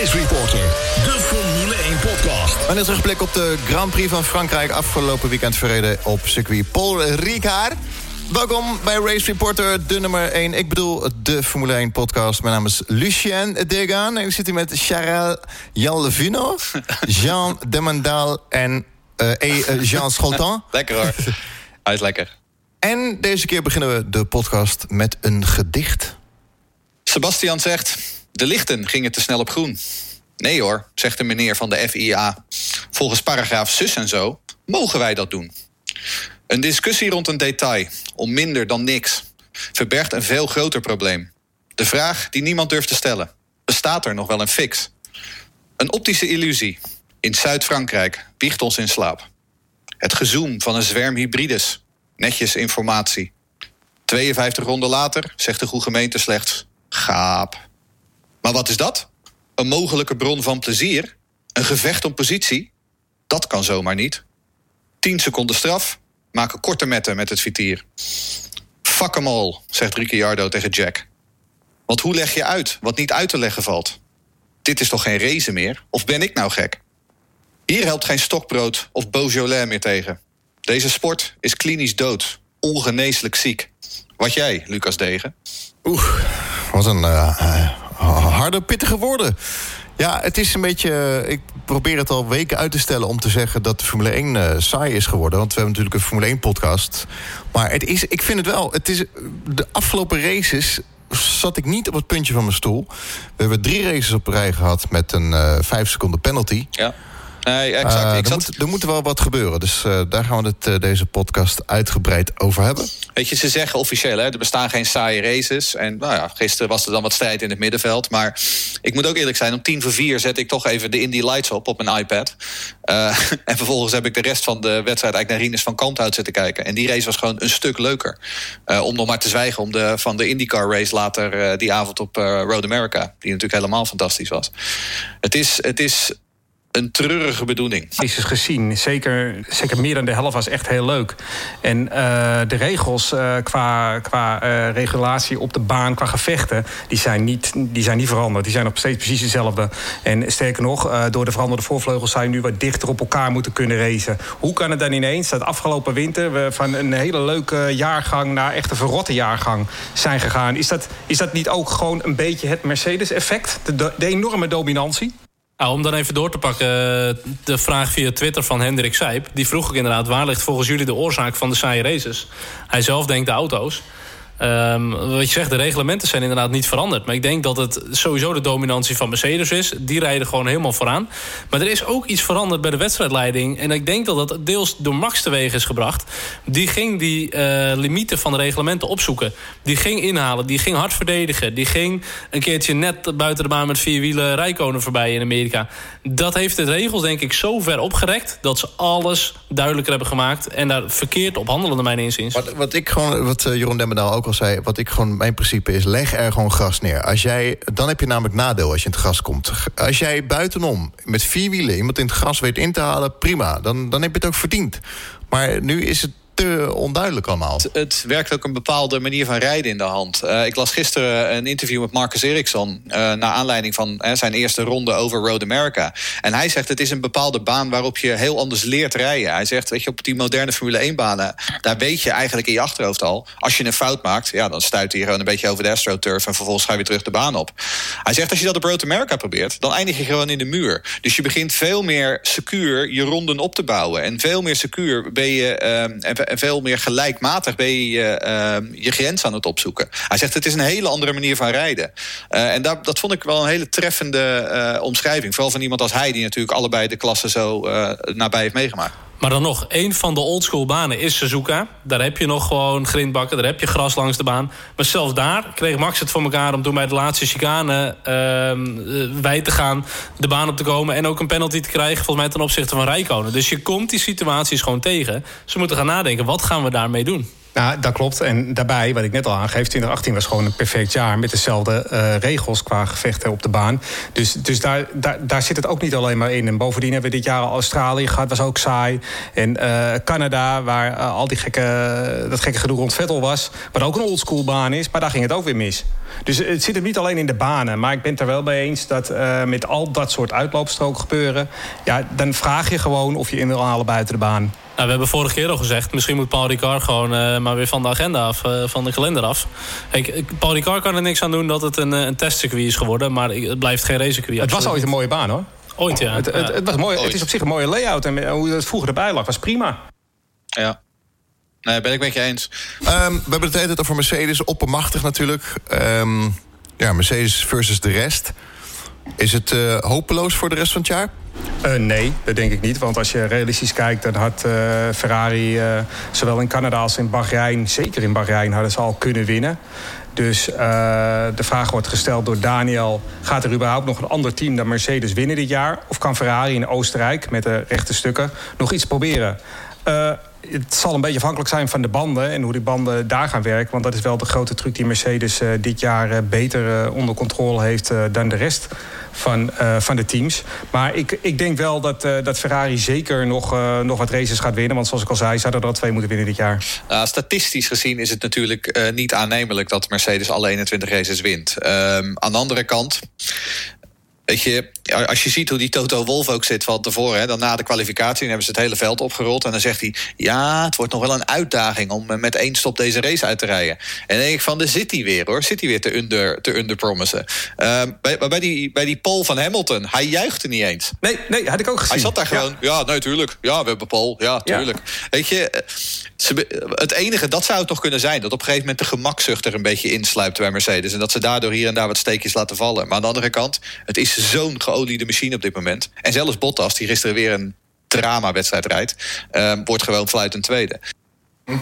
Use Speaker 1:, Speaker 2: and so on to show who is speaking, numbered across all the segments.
Speaker 1: Race Reporter, de Formule 1 podcast.
Speaker 2: En een terugblik op de Grand Prix van Frankrijk... afgelopen weekend verreden op circuit Paul Ricard. Welkom bij Race Reporter, de nummer 1. Ik bedoel, de Formule 1 podcast. Mijn naam is Lucien Degaan. En ik zit hier met Charles Jalvino, Jean Demandal en uh, Jean Scholtan.
Speaker 3: lekker hoor. Hij is lekker.
Speaker 2: En deze keer beginnen we de podcast met een gedicht.
Speaker 3: Sebastian zegt... De lichten gingen te snel op groen. Nee hoor, zegt de meneer van de FIA. Volgens paragraaf zus en zo mogen wij dat doen. Een discussie rond een detail, om minder dan niks, verbergt een veel groter probleem. De vraag die niemand durft te stellen: bestaat er nog wel een fix? Een optische illusie in Zuid-Frankrijk wiegt ons in slaap. Het gezoom van een zwerm hybrides, netjes informatie. 52 ronden later zegt de goede gemeente slechts: gaap. Maar wat is dat? Een mogelijke bron van plezier? Een gevecht om positie? Dat kan zomaar niet. 10 seconden straf, maken korte metten met het vitier. Fuck hem all, zegt Ricciardo tegen Jack. Want hoe leg je uit wat niet uit te leggen valt? Dit is toch geen race meer? Of ben ik nou gek? Hier helpt geen stokbrood of Beaujolais meer tegen. Deze sport is klinisch dood, ongeneeslijk ziek. Wat jij, Lucas Degen?
Speaker 2: Oeh, wat een uh, harde, pittige woorden. Ja, het is een beetje... Ik probeer het al weken uit te stellen om te zeggen... dat de Formule 1 uh, saai is geworden. Want we hebben natuurlijk een Formule 1-podcast. Maar het is, ik vind het wel... Het is, de afgelopen races zat ik niet op het puntje van mijn stoel. We hebben drie races op rij gehad met een uh, vijf seconden penalty.
Speaker 3: Ja. Nee, exact. Uh,
Speaker 2: er,
Speaker 3: zat...
Speaker 2: moet, er, moet, wel wat gebeuren. Dus uh, daar gaan we het uh, deze podcast uitgebreid over hebben.
Speaker 3: Weet je, ze zeggen officieel, hè, er bestaan geen saaie races. En nou ja, gisteren was er dan wat strijd in het middenveld. Maar ik moet ook eerlijk zijn, om tien voor vier zet ik toch even de Indy Lights op op mijn iPad. en vervolgens heb ik de rest van de wedstrijd eigenlijk naar Rinus van Kanthout zitten kijken. En die race was gewoon een stuk leuker. om nog maar te zwijgen om de, van de IndyCar race later die avond op Road America. Die natuurlijk helemaal fantastisch was. Het is... Het is een treurige bedoeling.
Speaker 4: Is gezien, zeker, zeker meer dan de helft was echt heel leuk. En uh, de regels uh, qua, qua uh, regulatie op de baan, qua gevechten, die zijn, niet, die zijn niet veranderd. Die zijn nog steeds precies hetzelfde. En sterker nog, door de veranderde voorvleugels zou je nu wat dichter op elkaar moeten kunnen racen. Hoe kan het dan ineens dat afgelopen winter we van een hele leuke jaargang naar echt een verrotte jaargang zijn gegaan? Is dat, is dat niet ook gewoon een beetje het Mercedes-effect? De, de enorme dominantie?
Speaker 5: Nou, om dan even door te pakken, de vraag via Twitter van Hendrik Seip. Die vroeg ik inderdaad, waar ligt volgens jullie de oorzaak van de saaie races? Hij zelf denkt de auto's. Um, wat je zegt, de reglementen zijn inderdaad niet veranderd. Maar ik denk dat het sowieso de dominantie van Mercedes is. Die rijden gewoon helemaal vooraan. Maar er is ook iets veranderd bij de wedstrijdleiding. En ik denk dat dat deels door Max teweeg is gebracht. Die ging die uh, limieten van de reglementen opzoeken. Die ging inhalen, die ging hard verdedigen. Die ging een keertje net buiten de baan met vier wielen rijkonen voorbij in Amerika. Dat heeft de regels denk ik zo ver opgerekt... dat ze alles duidelijker hebben gemaakt. En daar verkeerd op handelen, naar mijn inziens.
Speaker 2: Wat, wat, ik gewoon, wat uh, Jeroen Demmendaal ook zei... wat ik gewoon, mijn principe is, leg er gewoon gras neer. Als jij, dan heb je namelijk nadeel als je in het gras komt. Als jij buitenom met vier wielen iemand in het gras weet in te halen... prima, dan, dan heb je het ook verdiend. Maar nu is het te onduidelijk allemaal.
Speaker 3: Het, werkt ook een bepaalde manier van rijden in de hand. Uh, ik las gisteren een interview met Marcus Ericsson... Uh, naar aanleiding van uh, zijn eerste ronde over Road America. En hij zegt het is een bepaalde baan waarop je heel anders leert rijden. Hij zegt, weet je, op die moderne Formule 1-banen... daar weet je eigenlijk in je achterhoofd al... als je een fout maakt, ja, dan stuit hij gewoon een beetje over de astroturf... en vervolgens ga je weer terug de baan op. Hij zegt, als je dat op Road America probeert... dan eindig je gewoon in de muur. Dus je begint veel meer secuur je ronden op te bouwen. En veel meer secuur ben je... en veel meer gelijkmatig ben je uh, je grens aan het opzoeken. Hij zegt het is een hele andere manier van rijden. Uh, en dat, vond ik wel een hele treffende uh, omschrijving. Vooral van iemand als hij die natuurlijk allebei de klassen zo nabij heeft meegemaakt.
Speaker 5: Maar dan nog, een van de oldschool banen is Suzuka. Daar heb je nog gewoon grindbakken, daar heb je gras langs de baan. Maar zelfs daar kreeg Max het voor elkaar om toen bij de laatste chicane uh, wij te gaan, de baan op te komen en ook een penalty te krijgen, volgens mij ten opzichte van Rijkonen. Dus je komt die situaties gewoon tegen. Ze moeten gaan nadenken, wat gaan we daarmee doen?
Speaker 4: Nou, dat klopt. En daarbij, wat ik net al aangeef, 2018 was gewoon een perfect jaar met dezelfde uh, regels qua gevechten op de baan. Dus, dus daar, daar, daar zit het ook niet alleen maar in. En bovendien hebben we dit jaar al Australië gehad, was ook saai. En uh, Canada, waar uh, al die gekke, dat gekke gedoe rond Vettel was, wat ook een oldschool baan is, maar daar ging het ook weer mis. Dus het zit hem niet alleen in de banen. Maar ik ben het er wel mee eens dat met al dat soort uitloopstroken gebeuren, ja, dan vraag je gewoon of je in wil halen buiten de baan.
Speaker 5: Nou, we hebben vorige keer al gezegd... misschien moet Paul Ricard gewoon uh, maar weer van de agenda af, uh, van de kalender af. Kijk, Paul Ricard kan er niks aan doen dat het een, een testcircuit is geworden... maar het blijft geen racecircuit.
Speaker 4: Het was ooit een mooie baan, hoor.
Speaker 5: Ooit, ja.
Speaker 4: Het, het, het was mooi, het is op zich een mooie layout. En hoe het vroeger erbij lag, was prima.
Speaker 3: Ja. Nee, ben ik met je eens.
Speaker 2: Um, we hebben het hele tijd over Mercedes, oppermachtig natuurlijk. Um, ja, Mercedes versus de rest. Is het uh, hopeloos voor de rest van het jaar?
Speaker 4: Uh, nee, dat denk ik niet. Want als je realistisch kijkt, dan had uh, Ferrari uh, zowel in Canada als in Bahrein, zeker in Bahrein, hadden ze al kunnen winnen. Dus de vraag wordt gesteld door Daniel: gaat er überhaupt nog een ander team dan Mercedes winnen dit jaar? Of kan Ferrari in Oostenrijk met de rechte stukken nog iets proberen? Het zal een beetje afhankelijk zijn van de banden en hoe die banden daar gaan werken. Want dat is wel de grote truc die Mercedes uh, dit jaar uh, beter uh, onder controle heeft dan de rest van, van de teams. Maar ik, ik denk wel dat, dat Ferrari zeker nog, nog wat races gaat winnen. Want zoals ik al zei, zouden er al twee moeten winnen dit jaar.
Speaker 3: statistisch gezien is het natuurlijk niet aannemelijk dat Mercedes alle 21 races wint. Ehm, aan de andere kant Weet je, als je ziet hoe die Toto Wolf ook zit van tevoren... Hè, dan na de kwalificatie hebben ze het hele veld opgerold... en dan zegt hij, ja, het wordt nog wel een uitdaging... om met één stop deze race uit te rijden. En dan denk ik van, de zit hij weer, hoor. Zit hij weer te, under, te underpromissen. Uh, bij, bij, die, bij die pole van Hamilton, hij juichte niet eens.
Speaker 4: Nee, nee, had ik ook gezien.
Speaker 3: Hij zat daar gewoon, ja, ja nee, tuurlijk. Ja, we hebben pole, ja, tuurlijk. Weet je, het enige, dat zou het toch kunnen zijn... dat op een gegeven moment de gemakzucht er een beetje insluipt bij Mercedes... en dat ze daardoor hier en daar wat steekjes laten vallen. Maar aan de andere kant, het is zo'n geoliede machine op dit moment. En zelfs Bottas, die gisteren weer een drama-wedstrijd rijdt... Uh, wordt gewoon fluitend tweede.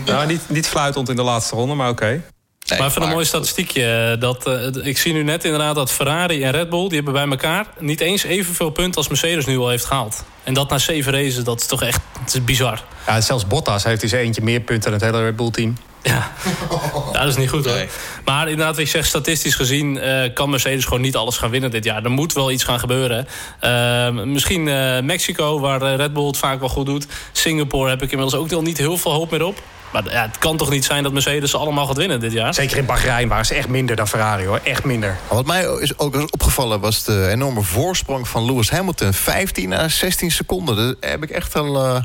Speaker 4: Nou, niet, niet fluitend in de laatste ronde, maar oké. Okay.
Speaker 5: Nee, maar even een mooi statistiekje. Eh, dat, uh, ik zie nu net inderdaad dat Ferrari en Red Bull... die hebben bij elkaar niet eens evenveel punten als Mercedes nu al heeft gehaald. En dat na zeven races, dat is toch echt het is bizar.
Speaker 4: Ja, zelfs Bottas heeft dus eentje meer punten dan het hele Red Bull-team.
Speaker 5: Ja. ja, dat is niet goed hoor. Nee. Maar inderdaad, ik zeg statistisch gezien... Uh, kan Mercedes gewoon niet alles gaan winnen dit jaar. Er moet wel iets gaan gebeuren. Uh, misschien uh, Mexico, waar Red Bull het vaak wel goed doet. Singapore heb ik inmiddels ook al niet heel veel hoop meer op. Maar ja, het kan toch niet zijn dat Mercedes allemaal gaat winnen dit jaar?
Speaker 4: Zeker in Bahrein waren ze echt minder dan Ferrari hoor. Echt minder.
Speaker 2: Wat mij is ook opgevallen was de enorme voorsprong van Lewis Hamilton. 15 à 16 seconden. Dat heb ik echt al...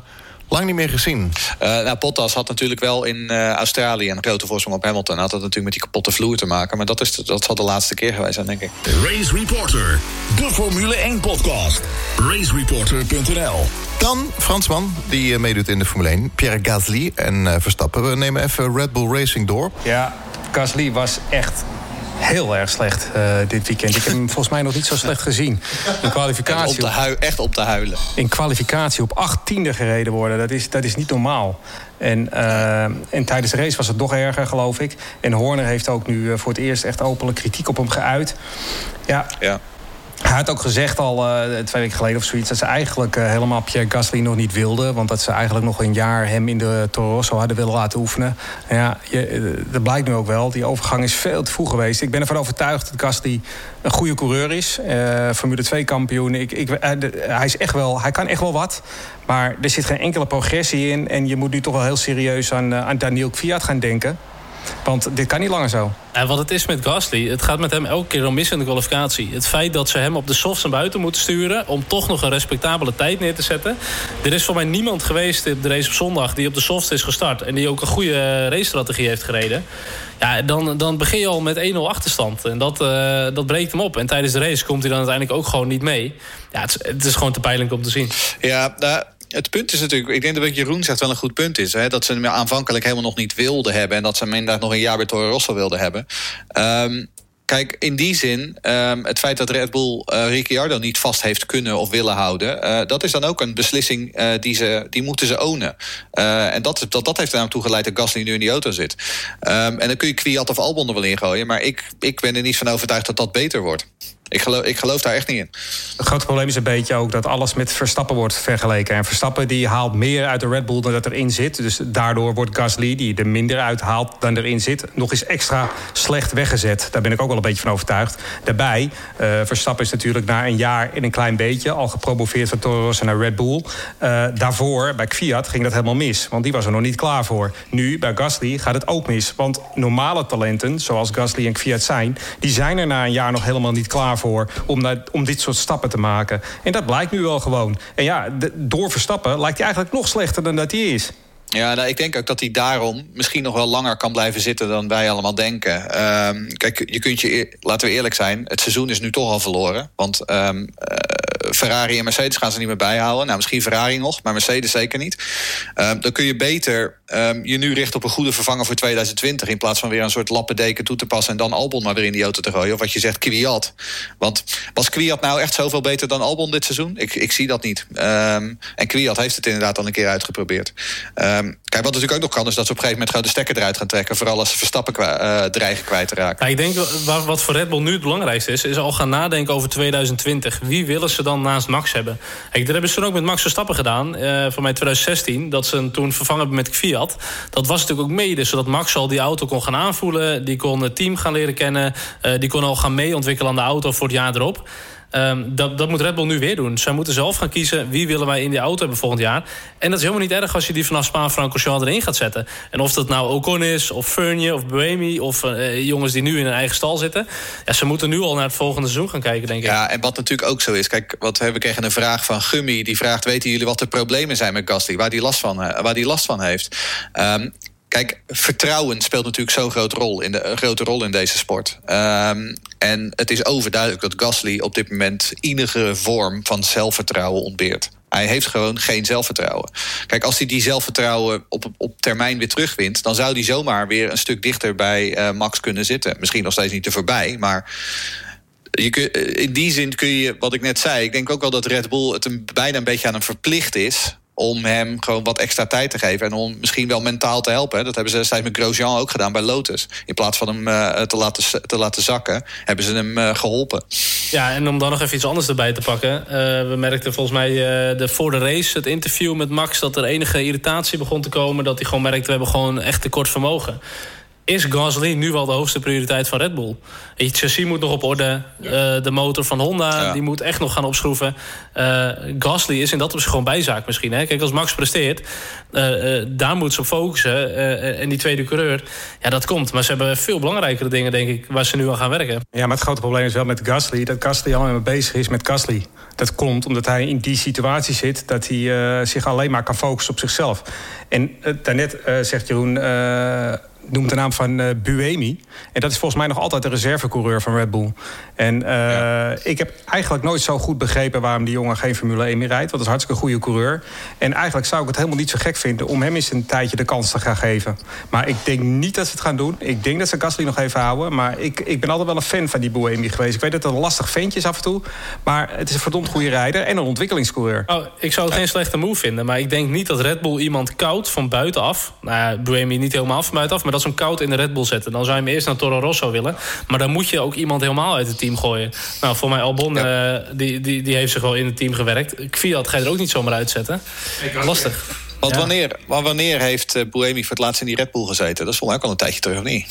Speaker 2: Lang niet meer gezien.
Speaker 3: Uh, nou, Bottas had natuurlijk wel in uh, Australië een grote voorsprong op Hamilton. Had dat natuurlijk met die kapotte vloer te maken. Maar dat, is, dat zal de laatste keer geweest zijn, denk ik.
Speaker 1: Race Reporter, de Formule 1 podcast. Racereporter.nl
Speaker 2: Dan Fransman, die meedoet in de Formule 1. Pierre Gasly en Verstappen. We nemen even Red Bull Racing door.
Speaker 4: Ja, Gasly was echt heel erg slecht uh, dit weekend. Ik heb hem volgens mij nog niet zo slecht gezien. In kwalificatie.
Speaker 3: Echt, op, echt op te huilen.
Speaker 4: In kwalificatie op achttiende gereden worden. Dat is, dat is niet normaal. En, uh, en tijdens de race was het nog erger, geloof ik. En Horner heeft ook nu uh, voor het eerst echt openlijk kritiek op hem geuit. Ja. ja. Hij had ook gezegd al uh, twee weken geleden of zoiets... dat ze eigenlijk uh, helemaal Pierre Gasly nog niet wilden. Want dat ze eigenlijk nog een jaar hem in de Toro Rosso hadden willen laten oefenen. Ja, je, uh, dat blijkt nu ook wel. Die overgang is veel te vroeg geweest. Ik ben ervan overtuigd dat Gasly een goede coureur is. Formule 2 kampioen. Ik, ik, hij, is echt wel, hij kan echt wel wat. Maar er zit geen enkele progressie in. En je moet nu toch wel heel serieus aan, aan Daniel Kvyat gaan denken. Want dit kan niet langer zo.
Speaker 5: En wat het is met Gasly, het gaat met hem elke keer om mis in de kwalificatie. Het feit dat ze hem op de softs naar buiten moeten sturen... om toch nog een respectabele tijd neer te zetten. Er is voor mij niemand geweest in de race op zondag... die op de softs is gestart en die ook een goede race-strategie heeft gereden. Ja, dan, dan begin je al met 1-0 achterstand. En dat, uh, dat breekt hem op. En tijdens de race komt hij dan uiteindelijk ook gewoon niet mee. Ja, het, is, het is gewoon te pijnlijk om te zien.
Speaker 3: Ja, nou, het punt is natuurlijk, ik denk dat wat Jeroen zegt wel een goed punt is. Hè, dat ze hem aanvankelijk helemaal nog niet wilden hebben. En dat ze hem inderdaad nog een jaar bij Toro Rosso wilden hebben. Um, Kijk, in die zin, um, het feit dat Red Bull uh, Ricciardo niet vast heeft kunnen of willen houden, uh, dat is dan ook een beslissing uh, die, ze, die moeten ze ownen. en dat, dat, dat heeft er toe geleid dat Gasly nu in die auto zit. Um, en dan kun je Kwiat of Albon er wel ingooien, maar ik, ik ben er niet van overtuigd dat dat beter wordt. Ik geloof, ik geloof daar echt niet in.
Speaker 4: Het grote probleem is een beetje ook dat alles met Verstappen wordt vergeleken. En Verstappen die haalt meer uit de Red Bull dan dat erin zit. Dus daardoor wordt Gasly, die er minder uit haalt dan erin zit... nog eens extra slecht weggezet. Daar ben ik ook wel een beetje van overtuigd. Daarbij, uh, Verstappen is natuurlijk na een jaar in een klein beetje... al gepromoveerd van Toro Rosso naar Red Bull. Uh, daarvoor, bij Fiat, ging dat helemaal mis. Want die was er nog niet klaar voor. Nu, bij Gasly, gaat het ook mis. Want normale talenten, zoals Gasly en Fiat zijn... die zijn er na een jaar nog helemaal niet klaar voor... om, naar, om dit soort stappen te maken. En dat blijkt nu wel gewoon. En ja, de, door Verstappen lijkt hij eigenlijk nog slechter dan dat hij is.
Speaker 3: Ja, nou, ik denk ook dat hij daarom misschien nog wel langer kan blijven zitten dan wij allemaal denken. Um, kijk, je kunt je, laten we eerlijk zijn, het seizoen is nu toch al verloren. Want um, uh, Ferrari en Mercedes gaan ze niet meer bijhouden. Nou, misschien Ferrari nog, maar Mercedes zeker niet. Um, dan kun je beter je nu richten op een goede vervanger voor 2020... in plaats van weer een soort lappendeken toe te passen... en dan Albon maar weer in die auto te gooien. Of wat je zegt, Kwiat. Want was Kwiat nou echt zoveel beter dan Albon dit seizoen? Ik, ik zie dat niet. en Kwiat heeft het inderdaad al een keer uitgeprobeerd. Um, kijk, wat natuurlijk ook nog kan, is dat ze op een gegeven moment gewoon de stekker eruit gaan trekken. Vooral als ze Verstappen uh, dreigen kwijt te raken.
Speaker 5: Ja, ik denk wat voor Red Bull nu het belangrijkste is, is al gaan nadenken over 2020. Wie willen ze dan naast Max hebben? Kijk, dat hebben ze ook met Max Verstappen gedaan, uh, voor mij 2016. Dat ze hem toen vervangen hebben met Fiat. Dat was natuurlijk ook mede, zodat Max al die auto kon gaan aanvoelen. Die kon het team gaan leren kennen. Die kon al gaan meeontwikkelen aan de auto voor het jaar erop. Um, dat, dat moet Red Bull nu weer doen. Zij moeten zelf gaan kiezen wie willen wij in die auto hebben volgend jaar. En dat is helemaal niet erg als je die vanaf Spa-Francorchamps erin gaat zetten. En of dat nou Ocon is, of Furnier, of Buemi... of uh, jongens die nu in een eigen stal zitten. Ja, ze moeten nu al naar het volgende seizoen gaan kijken, denk ik.
Speaker 3: Ja, en wat natuurlijk ook zo is... Kijk, wat we kregen een vraag van Gummy. Die vraagt, weten jullie wat de problemen zijn met Gasly? Waar die last van, uh, waar die last van heeft? Um, Kijk, vertrouwen speelt natuurlijk zo'n grote rol in de, grote rol in deze sport. Um, en het is overduidelijk dat Gasly op dit moment enige vorm van zelfvertrouwen ontbeert. Hij heeft gewoon geen zelfvertrouwen. Kijk, als hij die zelfvertrouwen op, op termijn weer terugwint... dan zou hij zomaar weer een stuk dichter bij uh, Max kunnen zitten. Misschien nog steeds niet te voorbij, maar... Je kun, in die zin kun je, wat ik net zei... ik denk ook wel dat Red Bull het een, bijna een beetje aan hem verplicht is om hem gewoon wat extra tijd te geven. En om misschien wel mentaal te helpen. Dat hebben ze destijds met Grosjean ook gedaan bij Lotus. In plaats van hem uh, te, laten, te laten zakken, hebben ze hem uh, geholpen.
Speaker 5: Ja, en om dan nog even iets anders erbij te pakken. Uh, we merkten volgens mij de, voor de race, het interview met Max... dat er enige irritatie begon te komen. Dat hij gewoon merkte, we hebben gewoon echt tekort vermogen is Gasly nu wel de hoogste prioriteit van Red Bull. Het chassis moet nog op orde. Uh, de motor van Honda ja. die moet echt nog gaan opschroeven. Uh, Gasly is in dat opzicht gewoon bijzaak misschien. Hè? Kijk, als Max presteert, uh, daar moet ze op focussen. en die tweede coureur, ja, dat komt. Maar ze hebben veel belangrijkere dingen, denk ik, waar ze nu aan gaan werken.
Speaker 4: Ja, maar het grote probleem is wel met Gasly... dat Gasly al mee bezig is met Gasly. Dat komt omdat hij in die situatie zit... dat hij zich alleen maar kan focussen op zichzelf. En daarnet zegt Jeroen noemt de naam van uh, Buemi. En dat is volgens mij nog altijd de reservecoureur van Red Bull. En uh, ja. ik heb eigenlijk nooit zo goed begrepen waarom die jongen geen Formule 1 meer rijdt. Want dat is een hartstikke goede coureur. En eigenlijk zou ik het helemaal niet zo gek vinden om hem eens een tijdje de kans te gaan geven. Maar ik denk niet dat ze het gaan doen. Ik denk dat ze Gasly nog even houden. Maar ik, ik ben altijd wel een fan van die Buemi geweest. Ik weet dat het een lastig ventje is af en toe. Maar het is een verdomd goede rijder en een ontwikkelingscoureur.
Speaker 5: Oh, ik zou het geen slechte move vinden. Maar ik denk niet dat Red Bull iemand koud van buitenaf. Nou ja, Buemi niet helemaal van buitenaf. Maar dat ze hem koud in de Red Bull zetten. Dan zou je hem eerst naar Toro Rosso willen. Maar dan moet je ook iemand helemaal uit het team gooien. Nou, voor mij Albon, ja. uh, die, die, die heeft zich wel in het team gewerkt. Fiat ga je er ook niet zomaar uitzetten. Lastig.
Speaker 3: Want ja. wanneer, wanneer heeft uh, Buemi voor het laatst in die Red Bull gezeten? Dat is volgens mij ook al een tijdje terug, of niet?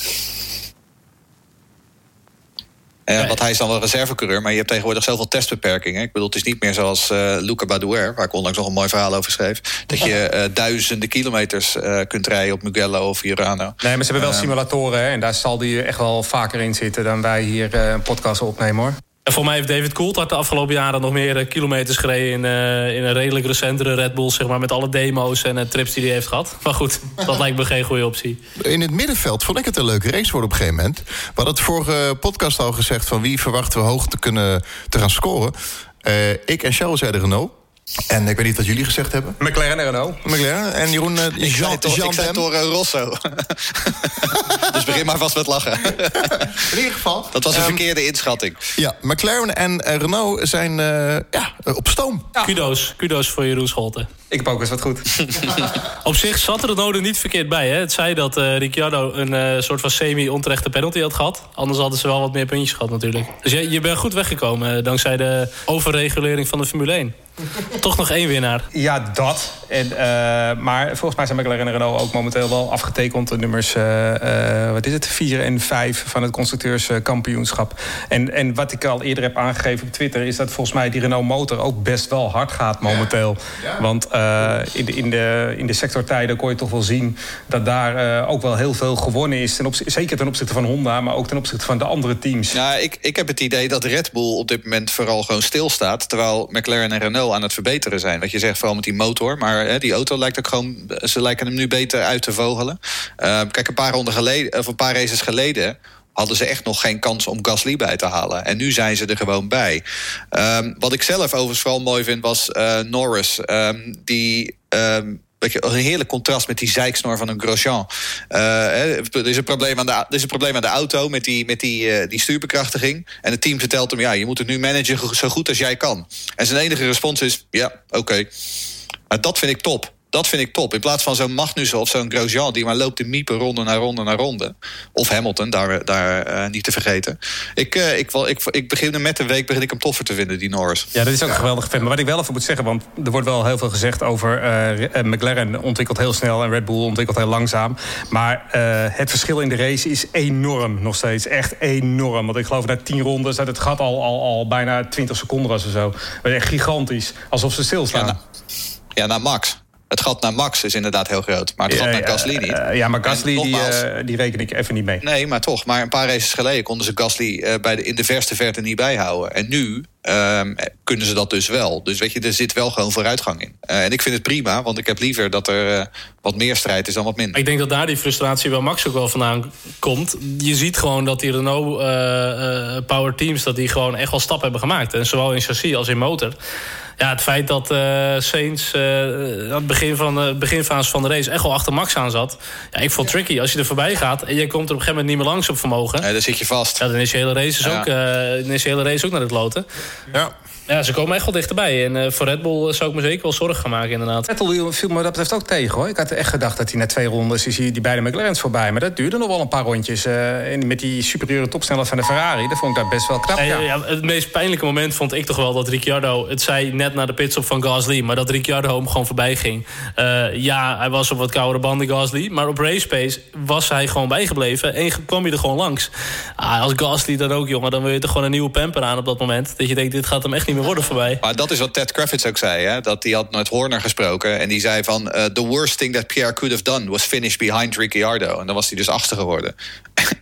Speaker 3: Uh, nee. Want hij is dan wel reservecoureur, maar je hebt tegenwoordig zoveel testbeperkingen. Ik bedoel, het is niet meer zoals uh, Luca Badouer, waar ik onlangs nog een mooi verhaal over schreef. Dat je uh, duizenden kilometers kunt rijden op Mugello of Urano.
Speaker 4: Nee, maar ze hebben wel simulatoren hè, en daar zal die echt wel vaker in zitten dan wij hier een podcast opnemen hoor.
Speaker 5: En voor mij heeft David Coulthard de afgelopen jaren nog meer uh, kilometers gereden... In, uh, in, een redelijk recentere Red Bull, zeg maar... met alle demo's en uh, trips die hij heeft gehad. Maar goed, dat lijkt me geen goede optie.
Speaker 2: In het middenveld vond ik het een leuke race worden op een gegeven moment. We hadden het vorige podcast al gezegd... van wie verwachten we hoog te kunnen te gaan scoren. ik en Charles zeiden Renault. En ik weet niet wat jullie gezegd hebben.
Speaker 4: McLaren en Renault.
Speaker 2: McLaren. En Jeroen, uh,
Speaker 3: Ik
Speaker 2: Jean,
Speaker 3: zei, toch,
Speaker 2: Jean
Speaker 3: ik zei
Speaker 2: Dem.
Speaker 3: Toro Rosso. dus begin maar vast met lachen.
Speaker 2: In ieder geval.
Speaker 3: Dat was een
Speaker 2: ehm,
Speaker 3: verkeerde inschatting.
Speaker 2: Ja, McLaren en eh, Renault zijn eh, ja, op stoom.
Speaker 5: Kudos, kudos voor Jeroen Scholten.
Speaker 4: Ik heb ook eens wat goed.
Speaker 5: Op zich zat Renault er niet verkeerd bij. Hè? Het zei dat eh, Ricciardo een eh, soort van semi-onterechte penalty had gehad. Anders hadden ze wel wat meer puntjes gehad natuurlijk. Dus je, je bent goed weggekomen dankzij de overregulering van de Formule 1. Toch nog één winnaar.
Speaker 4: Ja, dat. En, eh, maar volgens mij zijn McLaren en Renault ook momenteel wel afgetekend. De nummers, eh, eh, wat is het, 4 en 5 van het constructeurskampioenschap. En, en wat ik al eerder heb aangegeven op Twitter... is dat volgens mij die Renault motor ook best wel hard gaat momenteel. Want eh, in, de, in, de, in de sectortijden kon je toch wel zien... dat daar eh, ook wel heel veel gewonnen is. Ten zeker ten opzichte van Honda, maar ook ten opzichte van de andere teams.
Speaker 3: Ja, ik, ik heb het idee dat Red Bull op dit moment vooral gewoon stilstaat. Terwijl McLaren en Renault aan het verbeteren zijn. Wat je zegt, vooral met die motor. Maar hè, die auto lijkt ook gewoon. Ze lijken hem nu beter uit te vogelen. Eh, kijk, een paar ronden geleden, of een paar races geleden. Hadden ze echt nog geen kans om Gasly bij te halen. En nu zijn ze er gewoon bij. Ehm, wat ik zelf overigens vooral mooi vind, was eh, Norris. Ehm, die. ehm, Je, een heerlijk contrast met die zeiksnor van een Grosjean. Hè, er, is een probleem aan de, er is een probleem aan de auto met die, met die, eh, die stuurbekrachtiging. En het team vertelt hem, ja, je moet het nu managen zo goed als jij kan. En zijn enige respons is, ja, oké. Maar dat vind ik top. Dat vind ik top. In plaats van zo'n Magnussen of zo'n Grosjean... die maar loopt te miepen ronde na ronde na ronde. Of Hamilton, daar, daar eh, niet te vergeten. Ik, eh, ik, wil, ik, ik begin met de week begin ik hem toffer te vinden, die Norris.
Speaker 4: Ja, dat is ook een geweldige fan. Maar wat ik wel even moet zeggen, want er wordt wel heel veel gezegd over eh, McLaren ontwikkelt heel snel en Red Bull ontwikkelt heel langzaam. Maar het verschil in de race is enorm nog steeds. Echt enorm. Want ik geloof na 10 rondes dat het gat al, al, al bijna 20 seconden was of zo. Dat is echt gigantisch. Alsof ze stilstaan.
Speaker 3: Ja, nou, ja, naar Max. Het gat naar Max is inderdaad heel groot. Maar het gat
Speaker 4: Ja,
Speaker 3: naar Gasly niet.
Speaker 4: eh, ja, maar Gasly, die, eh, die reken ik even niet mee.
Speaker 3: Nee, maar toch. Maar een paar races geleden konden ze Gasly eh, bij de, in de verste verte niet bijhouden. En nu ehm, kunnen ze dat dus wel. Dus weet je, er zit wel gewoon vooruitgang in. Eh, en ik vind het prima, want ik heb liever dat er eh, wat meer strijd is dan wat minder.
Speaker 5: Ik denk dat daar die frustratie bij Max ook wel vandaan komt. Je ziet gewoon dat die Renault eh, eh, Power Teams... dat die gewoon echt wel stappen hebben gemaakt. En zowel in chassis als in motor. Ja, het feit dat eh Sainz eh, aan het begin van de beginfase van de race... echt wel achter Max aan zat. Ja, ik vond het tricky. Als je er voorbij gaat en je komt er op een gegeven moment niet meer langs op vermogen...
Speaker 3: Nee, daar zit je vast.
Speaker 5: Ja, dan is je hele race, dus
Speaker 3: Ja.
Speaker 5: ook, eh, dan is je hele race ook naar het loten.
Speaker 2: Ja.
Speaker 5: Ja, ze komen echt wel dichterbij. En eh, voor Red Bull zou ik me zeker wel zorgen gaan maken, inderdaad.
Speaker 4: Vettel viel me dat betreft ook tegen hoor. Ik had echt gedacht dat hij na twee rondes is hij die beide McLaren's voorbij. Maar dat duurde nog wel een paar rondjes. eh, en met die superieure topsnelheid van de Ferrari, dat vond ik dat best wel knap. Ja.
Speaker 5: ja, het meest pijnlijke moment vond ik toch wel dat Ricciardo... het zei net na de pitstop van Gasly... maar dat Ricciardo hem gewoon voorbij ging. Eh, ja, hij was op wat koudere banden, Gasly... maar op race pace was hij gewoon bijgebleven... en kwam je er gewoon langs. Ah, als Gasly dan ook, jongen... dan wil je toch gewoon een nieuwe pamper aan op dat moment. Dat je denkt, dit gaat hem echt niet meer
Speaker 3: Maar dat is wat Ted Kravitz ook zei. Hè? Dat hij had met Horner gesproken. En die zei van... eh, the worst thing that Pierre could have done... was finish behind Ricciardo. En dan was hij dus achter geworden.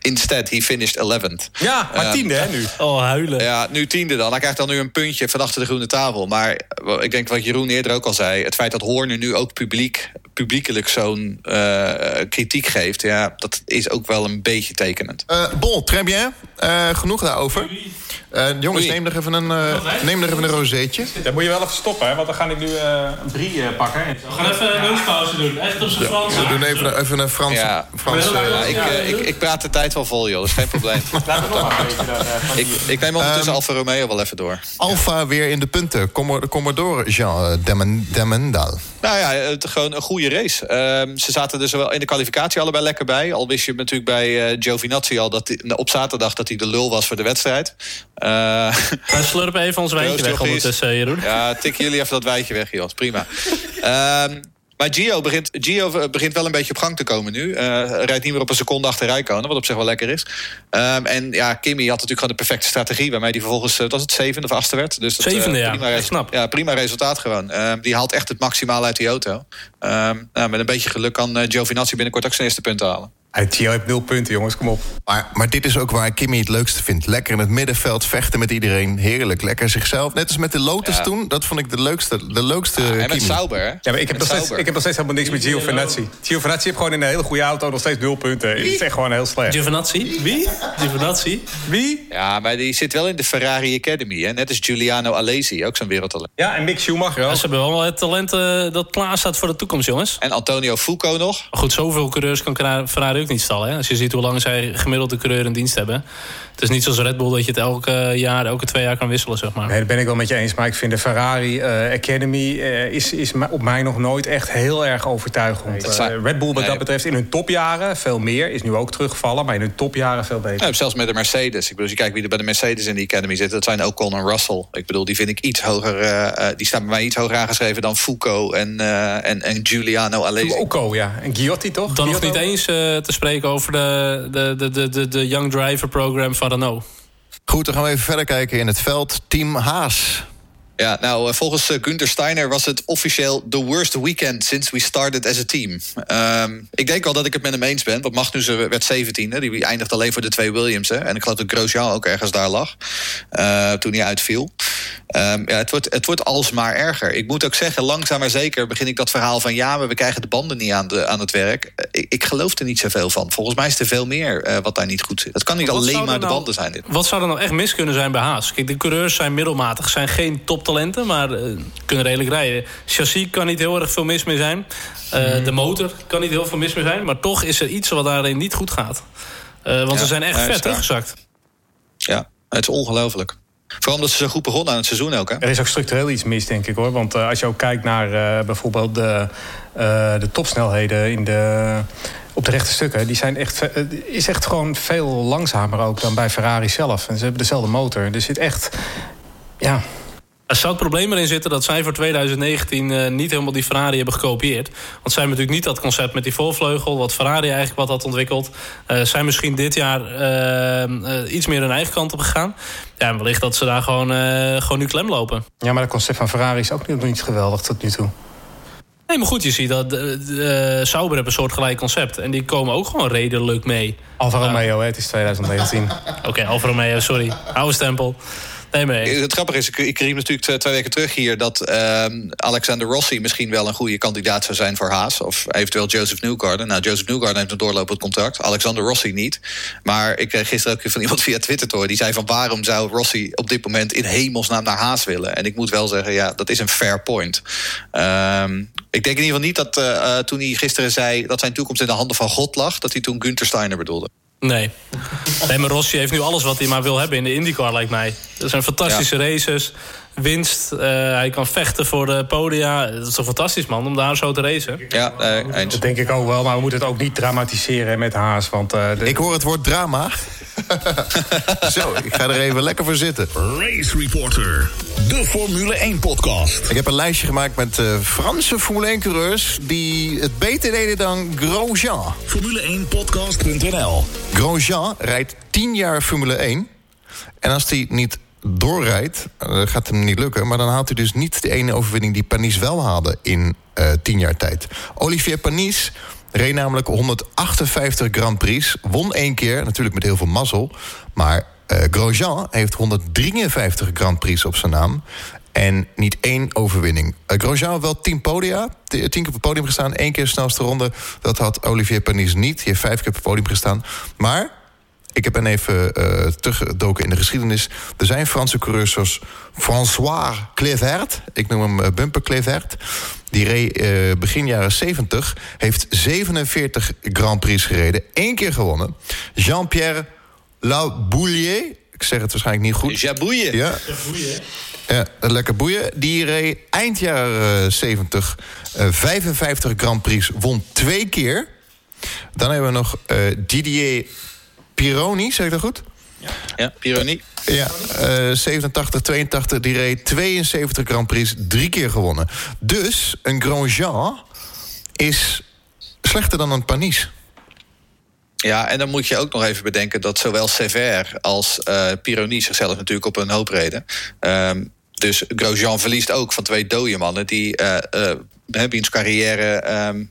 Speaker 3: Instead, he finished 11th.
Speaker 4: Ja, maar
Speaker 3: Eh,
Speaker 4: tiende hè nu.
Speaker 5: Oh, huilen.
Speaker 3: Ja, nu tiende dan. Hij krijgt dan nu een puntje van achter de groene tafel. Maar eh, ik denk wat Jeroen eerder ook al zei... het feit dat Horner nu ook publiek, publiekelijk zo'n eh, kritiek geeft... Ja, dat is ook wel een beetje tekenend.
Speaker 2: Eh, bon, très bien. Eh, genoeg daarover. Eh, jongens, neem nog even een, eh, neem nog even een rozeetje.
Speaker 4: Dan moet je wel even stoppen, hè, want dan ga ik nu eh, eh, pakken.
Speaker 5: We gaan even een lunchpauze doen. Echt op zijn Frans.
Speaker 2: We doen even, even een Frans...
Speaker 3: Ja.
Speaker 2: Frans
Speaker 3: Ja, ik, ik, ik praat de tijd wel vol, joh. Dat is geen probleem.
Speaker 4: Laten we nog maar even dan, eh, van
Speaker 3: ik,
Speaker 4: die-
Speaker 3: ik neem ondertussen
Speaker 2: Ehm,
Speaker 3: Alfa Romeo wel even door.
Speaker 2: Alfa weer in de punten. Kom maar, kom maar door, Jean eh, Demmendaal.
Speaker 3: Nou ja, het, gewoon een goede race. Ehm, ze zaten er zowel in de kwalificatie allebei lekker bij. Al wist je natuurlijk bij eh Giovinazzi al dat hij- op zaterdag dat hij de lul was voor de wedstrijd. Eh,
Speaker 5: Wij slurpen even ons wijntje weg ondertussen, eh, Jeroen.
Speaker 3: ja, tik jullie even dat wijtje weg, joh. Prima. Ehm, maar Gio begint, Gio begint wel een beetje op gang te komen nu. Eh, rijdt niet meer op een seconde achter Rijkonen, wat op zich wel lekker is. Ehm, en ja, Kimi had natuurlijk gewoon de perfecte strategie... waarmee hij vervolgens, eh, was het zevende of achtste werd. Dus dat, eh,
Speaker 5: Zevende, ja.
Speaker 3: prima,
Speaker 5: knap.
Speaker 3: Ja, prima resultaat gewoon. Ehm, die haalt echt het maximaal uit die auto. Ehm, nou, met een beetje geluk kan eh, Giovinazzi binnenkort ook zijn eerste punten halen.
Speaker 4: Tio heeft nul punten, jongens, kom op.
Speaker 2: Maar, maar dit is ook waar Kimmy het leukste vindt. Lekker in het middenveld, vechten met iedereen. Heerlijk, lekker zichzelf. Net als met de Lotus
Speaker 3: Ja.
Speaker 2: toen. Dat vond ik de leukste, de leukste
Speaker 3: en met
Speaker 2: Kimi.
Speaker 3: Sauber, hè?
Speaker 4: Ja, maar ik heb, nog steeds, ik heb nog steeds helemaal niks met Giovinazzi. Giovinazzi heeft gewoon in een hele goede auto nog steeds nul punten. Het is echt gewoon heel slecht.
Speaker 5: Giovinazzi? Wie? Giovinazzi?
Speaker 4: Wie?
Speaker 3: Ja, maar die zit wel in de Ferrari Academy, hè? Net als Giuliano Alesi, ook zo'n wereldtalent.
Speaker 4: Ja, en Mick Schumacher ook.
Speaker 5: Ze hebben wel het talent eh, dat klaar staat voor de toekomst, jongens.
Speaker 3: En Antonio Fuco nog.
Speaker 5: Goed, zoveel coureurs kan Ferrari niet stallen. Hè? Als je ziet hoe lang zij gemiddeld de coureur in dienst hebben. Het is niet zoals Red Bull dat je het elke jaar, elke twee jaar kan wisselen, zeg maar.
Speaker 4: Nee, dat ben ik wel met je eens. Maar ik vind de Ferrari eh, Academy eh, is, is op mij nog nooit echt heel erg overtuigend. Eh, Red Bull wat
Speaker 3: Nee.
Speaker 4: dat betreft in hun topjaren veel meer. Is nu ook teruggevallen, maar in hun topjaren veel beter.
Speaker 3: Zelfs met de Mercedes. Ik bedoel, als je kijkt wie er bij de Mercedes in die Academy zit... dat zijn Ocon en Russell. Ik bedoel, die vind ik iets hoger... eh, eh, die staan bij mij iets hoger aangeschreven dan Fuco en, eh, en, en Giuliano Alesi.
Speaker 4: Oko, ja. En Giotti toch?
Speaker 5: Dan nog niet eens eh, te spreken over de, de, de, de, de, de Young Driver Program van
Speaker 2: Goed, dan gaan we even verder kijken in het veld. Team Haas.
Speaker 3: Ja, nou, eh, volgens eh, Günther Steiner was het officieel the worst weekend since we started as a team. Ehm, ik denk wel dat ik het met hem eens ben. Want Magnussen werd 17e. Die eindigde alleen voor de twee Williamsen. En ik geloof dat Grosjean ook ergens daar lag. eh, toen hij uitviel. Ehm, ja, het, wordt, het wordt alsmaar erger. Ik moet ook zeggen, langzaam maar zeker begin ik dat verhaal van... ja, maar we krijgen de banden niet aan, de, aan het werk. Eh, Ik, ik geloof er niet zoveel van. Volgens mij is er veel meer eh, wat daar niet goed zit. Het kan niet
Speaker 5: Wat
Speaker 3: alleen maar de
Speaker 5: nou-
Speaker 3: banden zijn. Dit.
Speaker 5: Wat zou er nou echt mis kunnen zijn bij Haas? Kijk, de coureurs zijn middelmatig, zijn geen toptalenten, maar eh, kunnen redelijk rijden. Chassis kan niet heel erg veel mis mee zijn. Eh,
Speaker 3: Mhm.
Speaker 5: De motor kan niet heel veel mis mee zijn, maar toch is er iets wat daarin niet goed gaat. Eh, want
Speaker 3: Ja,
Speaker 5: ze zijn echt vet teruggezakt.
Speaker 3: Ja, het is ongelooflijk. Vooral omdat ze zo goed begonnen aan het seizoen ook. Hè?
Speaker 4: Er is ook structureel iets mis, denk ik hoor. Want als je ook kijkt naar eh, bijvoorbeeld de, eh, de topsnelheden in de, op de rechte stukken, die zijn echt, is echt gewoon veel langzamer ook dan bij Ferrari zelf. En ze hebben dezelfde motor. Er zit echt. Ja,
Speaker 5: zou het probleem erin zitten dat zij voor 2019 eh, niet helemaal die Ferrari hebben gekopieerd. Want zij hebben natuurlijk niet dat concept met die voorvleugel, wat Ferrari eigenlijk wat had ontwikkeld. Eh zijn misschien dit jaar eh, iets meer hun eigen kant op gegaan. Ja, en wellicht dat ze daar gewoon, gewoon nu klem lopen.
Speaker 4: ja maar het concept van Ferrari is ook nog niet geweldig tot nu toe.
Speaker 5: Nee, maar goed, je ziet dat eh, Sauber heeft een soort gelijk concept. En die komen ook gewoon redelijk mee.
Speaker 4: Alfa Romeo, het is 2019.
Speaker 5: Oké, Alfa Romeo, sorry. Oude stempel. Nee, mee.
Speaker 3: Het grappige is, ik, ik riep natuurlijk twee- twee weken terug hier... dat ehm, Alexander Rossi misschien wel een goede kandidaat zou zijn voor Haas. Of eventueel Joseph Newgarden. Nou, Joseph Newgarden heeft een doorlopend contract. Alexander Rossi niet. Maar ik kreeg gisteren ook van iemand via Twitter te horen... die zei van waarom zou Rossi op dit moment in hemelsnaam naar Haas willen? En ik moet wel zeggen, ja, dat is een fair point. Ehm, ik denk in ieder geval niet dat eh, eh, toen hij gisteren zei... dat zijn toekomst in de handen van God lag... dat hij toen Günther Steiner bedoelde.
Speaker 5: Nee. Nee, maar Rossi heeft nu alles wat hij maar wil hebben in de IndyCar, lijkt mij. Dat zijn fantastische races, winst. eh, hij kan vechten voor de podia. Dat is toch fantastisch, man, om daar zo te racen?
Speaker 3: Ja, eh, eens.
Speaker 4: Dat denk ik ook wel, maar we moeten het ook niet dramatiseren met Haas. Want eh, de-
Speaker 2: Ik hoor het woord drama. Zo, ik ga er even lekker voor zitten.
Speaker 1: Race Reporter, de Formule 1 podcast.
Speaker 2: Ik heb een lijstje gemaakt met eh, Franse Formule 1-coureurs... die het beter deden dan Grosjean.
Speaker 1: Formule1podcast.nl
Speaker 2: Grosjean rijdt 10 jaar Formule 1. En als hij niet doorrijdt, eh, gaat hem niet lukken... maar dan haalt hij dus niet de ene overwinning die Panis wel haalde... in eh 10 jaar tijd. Olivier Panis reed namelijk 158 Grand Prix. Won één keer, natuurlijk met heel veel mazzel. Maar eh, Grosjean heeft 153 Grand Prix op zijn naam... En niet één overwinning. Uh, Grosjean wel tien podia. Tien keer op het podium gestaan. één keer snelste ronde. Dat had Olivier Panis niet. Die heeft vijf keer op het podium gestaan. Maar ik heb ben even eh teruggedoken in de geschiedenis. Er zijn Franse coureurs zoals François Clevert. Ik noem hem eh, Bumper Clevert. Die reed eh, begin jaren 70. Heeft 47 Grand Prix gereden. Eén keer gewonnen. Jean-Pierre Laboulier. Ik zeg het waarschijnlijk niet goed.
Speaker 3: Jabouille.
Speaker 2: Ja. Ja, lekker boeien. Die reed eind jaren 70 eh, 55 Grand Prix, won twee keer. Dan hebben we nog eh, Didier Pironi, zeg ik dat goed?
Speaker 3: Ja, Pironi.
Speaker 2: Ja, eh 87, 82, die reed 72 Grand Prix, drie keer gewonnen. Dus een Grosjean is slechter dan een Panis.
Speaker 3: Ja, en dan moet je ook nog even bedenken dat zowel Sever als eh Pironi zichzelf natuurlijk op een hoop reden. Ehm, dus Grosjean verliest ook van twee dode mannen die eh eh hebben in zijn carrière ehm, uh,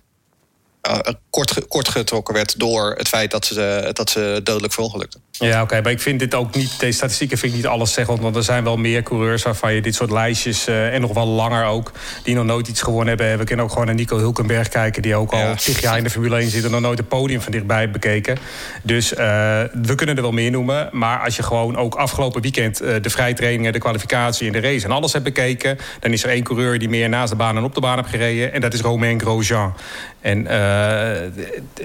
Speaker 3: kort, kort getrokken werd door het feit dat ze, dat ze dodelijk verongelukten.
Speaker 4: Ja, oké, maar ik vind dit ook niet. Deze statistieken vind ik niet alles zeggen. Want er zijn wel meer coureurs waarvan je dit soort lijstjes. Uh, en nog wel langer ook. die nog nooit iets gewonnen hebben. We kunnen ook gewoon naar Nico Hulkenberg kijken. die ook al ja. tig jaar in de Formule 1 zit. en nog nooit het podium van dichtbij bekeken. Dus uh, we kunnen er wel meer noemen. Maar als je gewoon ook afgelopen weekend. Uh, de vrijtrainingen, de kwalificatie en de race. en alles hebt bekeken. dan is er één coureur die meer naast de baan en op de baan heeft gereden. En dat is Romain Grosjean. En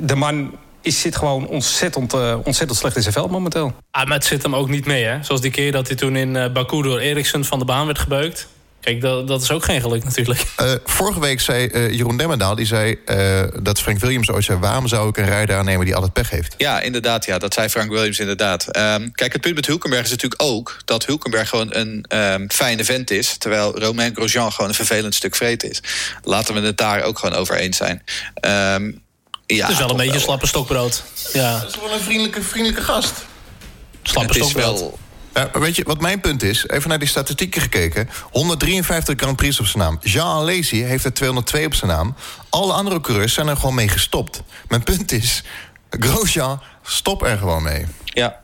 Speaker 4: de man is, zit gewoon ontzettend, uh, ontzettend slecht in zijn veld momenteel.
Speaker 5: Ah, het zit hem ook niet mee, hè? Zoals die keer dat hij toen in uh, Baku door Eriksen van de baan werd gebeukt. Kijk, dat, dat is ook geen geluk natuurlijk.
Speaker 2: Uh, vorige week zei uh, Jeroen Demmendaal... die zei uh, dat Frank Williams ooit zei... waarom zou ik een rijder aannemen die altijd pech heeft?
Speaker 3: Ja, inderdaad. Ja, dat zei Frank Williams inderdaad. Um, kijk, het punt met Hulkenberg is natuurlijk ook... dat Hulkenberg gewoon een um, fijne vent is... terwijl Romain Grosjean gewoon een vervelend stuk vreed is. Laten we het daar ook gewoon over eens zijn. Um,
Speaker 5: ja, het is wel een beetje wel. slappe stokbrood. Ja.
Speaker 2: Dat is wel een vriendelijke, vriendelijke gast.
Speaker 5: Slappe
Speaker 3: het is
Speaker 5: stokbrood.
Speaker 3: wel
Speaker 2: Ja, weet je wat mijn punt is? Even naar die statistieken gekeken. 153 Grand Prix op zijn naam. Jean Alesi heeft er 202 op zijn naam. Alle andere coureurs zijn er gewoon mee gestopt. Mijn punt is, Grosjean, stop er gewoon mee.
Speaker 3: Ja.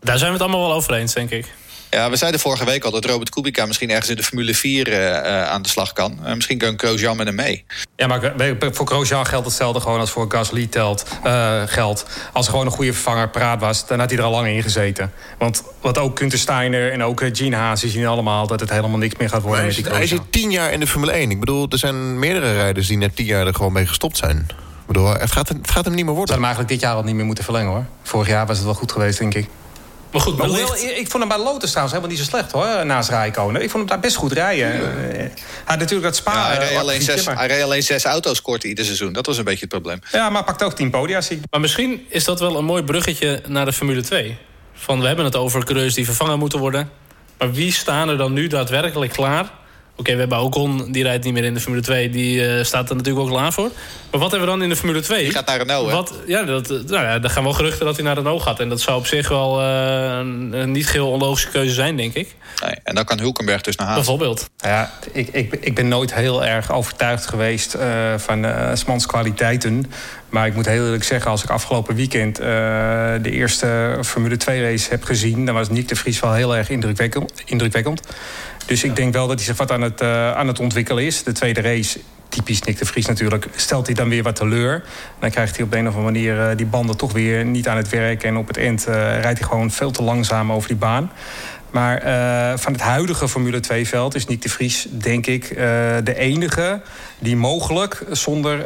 Speaker 5: Daar zijn we het allemaal wel over eens, denk ik.
Speaker 3: Ja, we zeiden vorige week al dat Robert Kubica misschien ergens in de Formule 4 uh, uh, aan de slag kan. Uh, misschien kan Grosjean met hem mee.
Speaker 4: Ja, maar voor Grosjean geldt hetzelfde gewoon als voor Gasly telt, uh, geldt. Als er gewoon een goede vervanger paraat was, dan had hij er al lang in gezeten. Want wat ook Kunter Steiner en ook Gene Haas zien allemaal... dat het helemaal niks meer gaat worden
Speaker 2: hij
Speaker 4: met die
Speaker 2: zit, hij zit tien jaar in de Formule 1. Ik bedoel, er zijn meerdere rijders die net tien jaar er gewoon mee gestopt zijn. Ik bedoel, het gaat, het gaat hem niet meer worden.
Speaker 4: Zou hem eigenlijk dit jaar al niet meer moeten verlengen, hoor. Vorig jaar was het wel goed geweest, denk ik.
Speaker 5: Maar goed,
Speaker 4: Maar
Speaker 5: wellicht-
Speaker 4: hoewel, ik vond hem bij Lotus trouwens helemaal niet zo slecht hoor, naast Rijkonen. Ik vond hem daar best goed rijden. Eh, Hij had natuurlijk dat Spa.
Speaker 3: Ja, hij, reed alleen zes,
Speaker 4: maar-
Speaker 3: hij reed alleen zes auto's kort ieder seizoen. Dat was een beetje het probleem.
Speaker 4: Ja, maar pakt ook tien podia, zie.
Speaker 5: Maar misschien is dat wel een mooi bruggetje naar de Formule 2. Van, we hebben het over coureurs die vervangen moeten worden. Maar wie staan er dan nu daadwerkelijk klaar? Oké, we hebben Ocon, die rijdt niet meer in de Formule 2. Die eh, staat er natuurlijk ook klaar voor. Maar wat hebben we dan in de Formule 2?
Speaker 3: Die gaat naar Renault, hè?
Speaker 5: Wat, ja, dat, nou ja, er gaan wel geruchten dat hij naar Renault gaat. En dat zou op zich wel eh, een, een niet geheel onlogische keuze zijn, denk ik.
Speaker 3: Nee, en dan kan Hulkenberg dus naar Haas.
Speaker 5: Bijvoorbeeld.
Speaker 4: Ja, ik, ik, ik ben nooit heel erg overtuigd geweest eh, van eh Smans kwaliteiten. Maar ik moet heel eerlijk zeggen, als ik afgelopen weekend eh, de eerste Formule 2 race heb gezien, dan was Nick de Vries wel heel erg indrukwekkend. indrukwekkend. Dus ik denk wel dat hij zich wat aan het, eh, aan het ontwikkelen is. De tweede race, typisch Nick de Vries natuurlijk, stelt hij dan weer wat teleur. Dan krijgt hij op de een of andere manier eh, die banden toch weer niet aan het werk. En op het eind eh, rijdt hij gewoon veel te langzaam over die baan. Maar van het huidige Formule 2-veld is Nick de Vries, denk ik, de enige die mogelijk zonder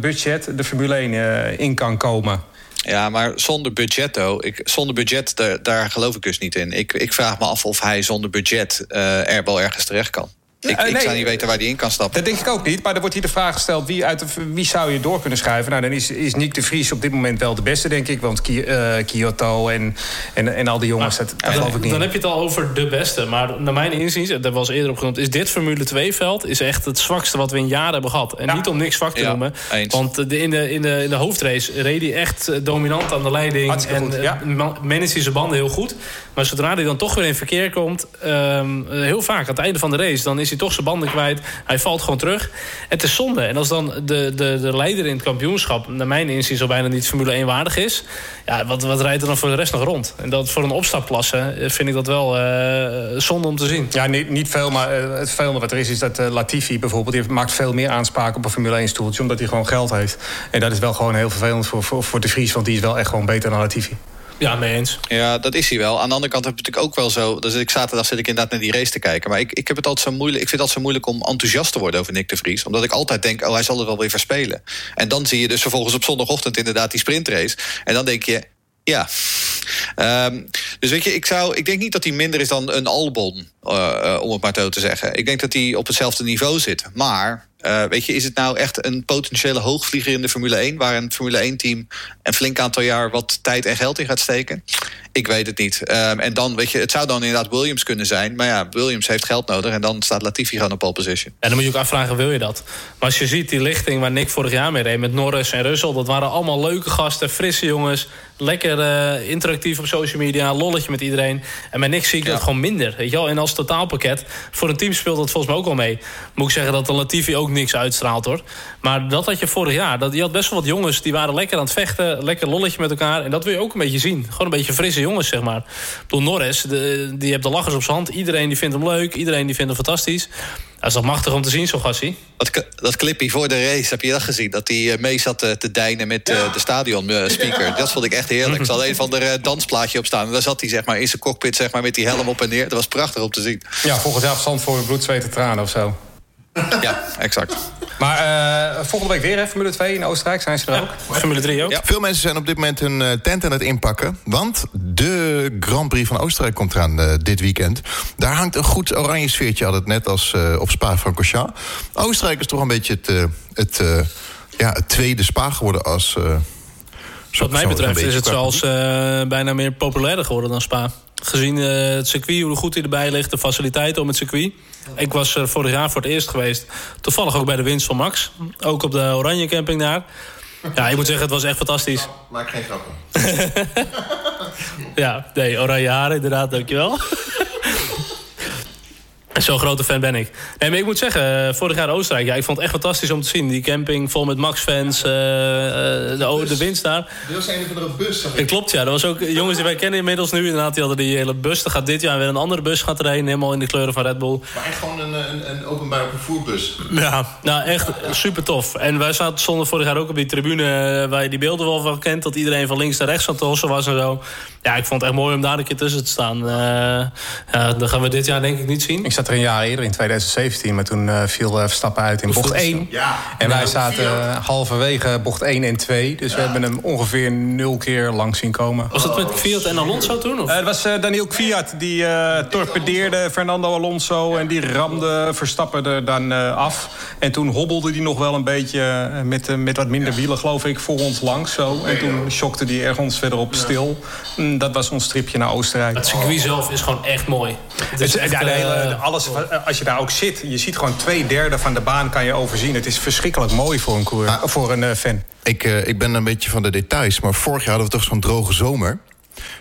Speaker 4: budget de Formule 1 eh, in kan komen.
Speaker 3: Ja, maar zonder budget, though. Ik, zonder budget, daar, daar geloof ik dus niet in. Ik, ik vraag me af of hij zonder budget eh, er wel ergens terecht kan. Ik,
Speaker 4: Eh,
Speaker 3: ik
Speaker 4: nee.
Speaker 3: zou niet weten waar hij in kan stappen.
Speaker 4: Dat denk ik ook niet. Maar er wordt hier de vraag gesteld: wie, uit de, wie zou je door kunnen schuiven? Nou, dan is, is Nick de Vries op dit moment wel de beste, denk ik. Want Ki- eh, Kyoto en, en, en al die jongens, dat, dat geloof ik
Speaker 5: Dan,
Speaker 4: niet.
Speaker 5: dan heb je het al over de beste. Maar naar mijn inziens, dat was eerder opgenoemd... is dit Formule 2-veld is echt het zwakste wat we in jaren hebben gehad. En
Speaker 4: Ja.
Speaker 5: niet om niks zwak te
Speaker 3: Ja,
Speaker 5: noemen.
Speaker 3: eens.
Speaker 5: Want de, in, de, in, de, in de hoofdrace reed hij echt eh, dominant aan de leiding.
Speaker 4: Hartstikke
Speaker 5: en
Speaker 4: goed, ja.
Speaker 5: ma- manage hij zijn banden heel goed. Maar zodra hij dan toch weer in verkeer komt... ehm, eh, heel vaak aan het einde van de race... dan is hij toch zijn banden kwijt. Hij valt gewoon terug. Het is zonde. En als dan de, de, de leider in het kampioenschap... naar mijn inziens al bijna niet Formule 1 waardig is... Ja, wat, wat rijdt er dan voor de rest nog rond? En dat voor een opstapklasse eh, vind ik dat wel eh, zonde om te zien.
Speaker 4: Ja, niet, niet veel, maar het veel wat er is, is dat Latifi bijvoorbeeld... die maakt veel meer aanspraak op een Formule 1-stoeltje... omdat hij gewoon geld heeft. En dat is wel gewoon heel vervelend voor, voor, voor de Vries... want die is wel echt gewoon beter dan Latifi.
Speaker 5: Ja, mee eens.
Speaker 3: Ja, dat is hij wel. Aan de andere kant heb ik natuurlijk ook wel zo... Dus ik zaterdag zit ik inderdaad naar die race te kijken. Maar ik, ik, heb het altijd zo moeilijk, ik vind het altijd zo moeilijk om enthousiast te worden over Nick de Vries. Omdat ik altijd denk, oh, hij zal het wel weer verspelen. En dan zie je dus vervolgens op zondagochtend inderdaad die sprintrace. En dan denk je, ja. Ehm, dus weet je, ik, zou, ik denk niet dat hij minder is dan een Albon, eh, eh, om het maar zo te zeggen. Ik denk dat hij op hetzelfde niveau zit. Maar, eh, weet je, is het nou echt een potentiële hoogvlieger in de Formule 1... waar een Formule 1-team een flink aantal jaar wat tijd en geld in gaat steken? Ik weet het niet. Ehm, en dan, weet je, het zou dan inderdaad Williams kunnen zijn. Maar ja, Williams heeft geld nodig en dan staat Latifi gewoon op pole position.
Speaker 5: En dan moet je ook afvragen, wil je dat? Maar als je ziet die lichting waar Nick vorig jaar mee reed... met Norris en Russell, dat waren allemaal leuke gasten, frisse jongens... lekker interactief op social media, met iedereen. En met niks zie ik dat gewoon minder. Weet je wel? En als totaalpakket, voor een team speelt dat volgens mij ook wel mee. Moet ik zeggen dat de Latifi ook niks uitstraalt hoor. Maar dat had je vorig jaar. Dat, je had best wel wat jongens die waren lekker aan het vechten. Lekker lolletje met elkaar. En dat wil je ook een beetje zien. Gewoon een beetje frisse jongens, zeg maar. Door Norris, de, die hebt de lachers op zijn hand. Iedereen die vindt hem leuk. Iedereen die vindt hem fantastisch. Dat is toch machtig om te zien, zo'n gassie.
Speaker 3: Dat, dat clipje voor de race, heb je dat gezien? Dat hij mee zat te deinen met de stadionspeaker. Dat vond ik echt heerlijk. Er zal een van de dansplaatje op staan. En daar zat hij zeg maar, in zijn cockpit zeg maar, met die helm op en neer. Dat was prachtig om te zien.
Speaker 4: Ja, volgens jaar verstand voor bloed, zweet en tranen of zo.
Speaker 3: Ja, exact.
Speaker 4: Maar uh, volgende week weer, hè, Formule 2 in Oostenrijk. Zijn ze er
Speaker 5: Ja,
Speaker 4: ook?
Speaker 5: Formule 3 ook.
Speaker 2: Ja. Veel mensen zijn op dit moment hun eh, tent aan het inpakken. Want de Grand Prix van Oostenrijk komt eraan eh, dit weekend. Daar hangt een goed oranje sfeertje altijd net als eh, op Spa-Francorchamps. Oostenrijk is toch een beetje het, eh, het, eh, ja, het tweede Spa geworden als... eh,
Speaker 5: Wat mij betreft is het zelfs eh, bijna meer populairder geworden dan Spa. Gezien eh, het circuit, hoe goed hij erbij ligt, de faciliteiten om het circuit. Ik was er vorig jaar voor het eerst geweest. Toevallig ook bij de winst van Max. Ook op de Oranje Camping daar. Ja, ik moet zeggen, het was echt fantastisch.
Speaker 2: Maak geen grappen.
Speaker 5: Ja, nee, oranje haren, inderdaad, dankjewel. Zo'n grote fan ben ik. Nee, maar ik moet zeggen, eh, vorig jaar Oostenrijk, ja, ik vond het echt fantastisch om te zien. Die camping vol met Max-fans, eh, eh, de, de winst daar.
Speaker 2: Dit was een van de bus, zag
Speaker 5: Het klopt, ja. Er was ook jongens die wij kennen inmiddels nu. Inderdaad, die hadden die hele bus. Er gaat dit jaar weer een andere bus gaat erheen. Helemaal in de kleuren van Red Bull.
Speaker 2: Maar echt gewoon een, een, een openbaar vervoerbus.
Speaker 5: Ja, nou echt super tof. En wij zaten, stonden vorig jaar ook op die tribune waar je die beelden wel van kent. Dat iedereen van links naar rechts aan het hossen was en zo. Ja, ik vond het echt mooi om daar een keer tussen te staan. Eh, ja, dat gaan we dit jaar denk ik niet zien.
Speaker 4: Ik zat er een jaar eerder, in 2017. Maar toen eh, viel eh, Verstappen uit in bocht 1.
Speaker 2: Ja.
Speaker 4: En wij zaten eh, halverwege bocht 1 en 2. Dus we hebben hem ongeveer nul keer langs zien komen.
Speaker 5: Was dat met Fiat en Alonso toen? Of?
Speaker 4: Eh, het was eh, Daniel Kvyat die eh, torpedeerde Fernando Alonso... en die ramde Verstappen er dan af. En toen hobbelde hij nog wel een beetje eh, met, eh, met wat minder wielen, geloof ik... voor ons langs zo. En toen shockte hij ergens verderop stil. Mm, dat was ons tripje naar Oostenrijk.
Speaker 5: Het circuit zelf is gewoon echt mooi. Het is
Speaker 4: Het-
Speaker 5: echt,
Speaker 4: ja, de hele-
Speaker 5: eh,
Speaker 4: alles, als je daar ook zit, je ziet gewoon twee derde van de baan kan je overzien. Het is verschrikkelijk mooi voor een, coureur, voor een fan.
Speaker 2: Ik, ik ben een beetje van de details, maar vorig jaar hadden we toch zo'n droge zomer.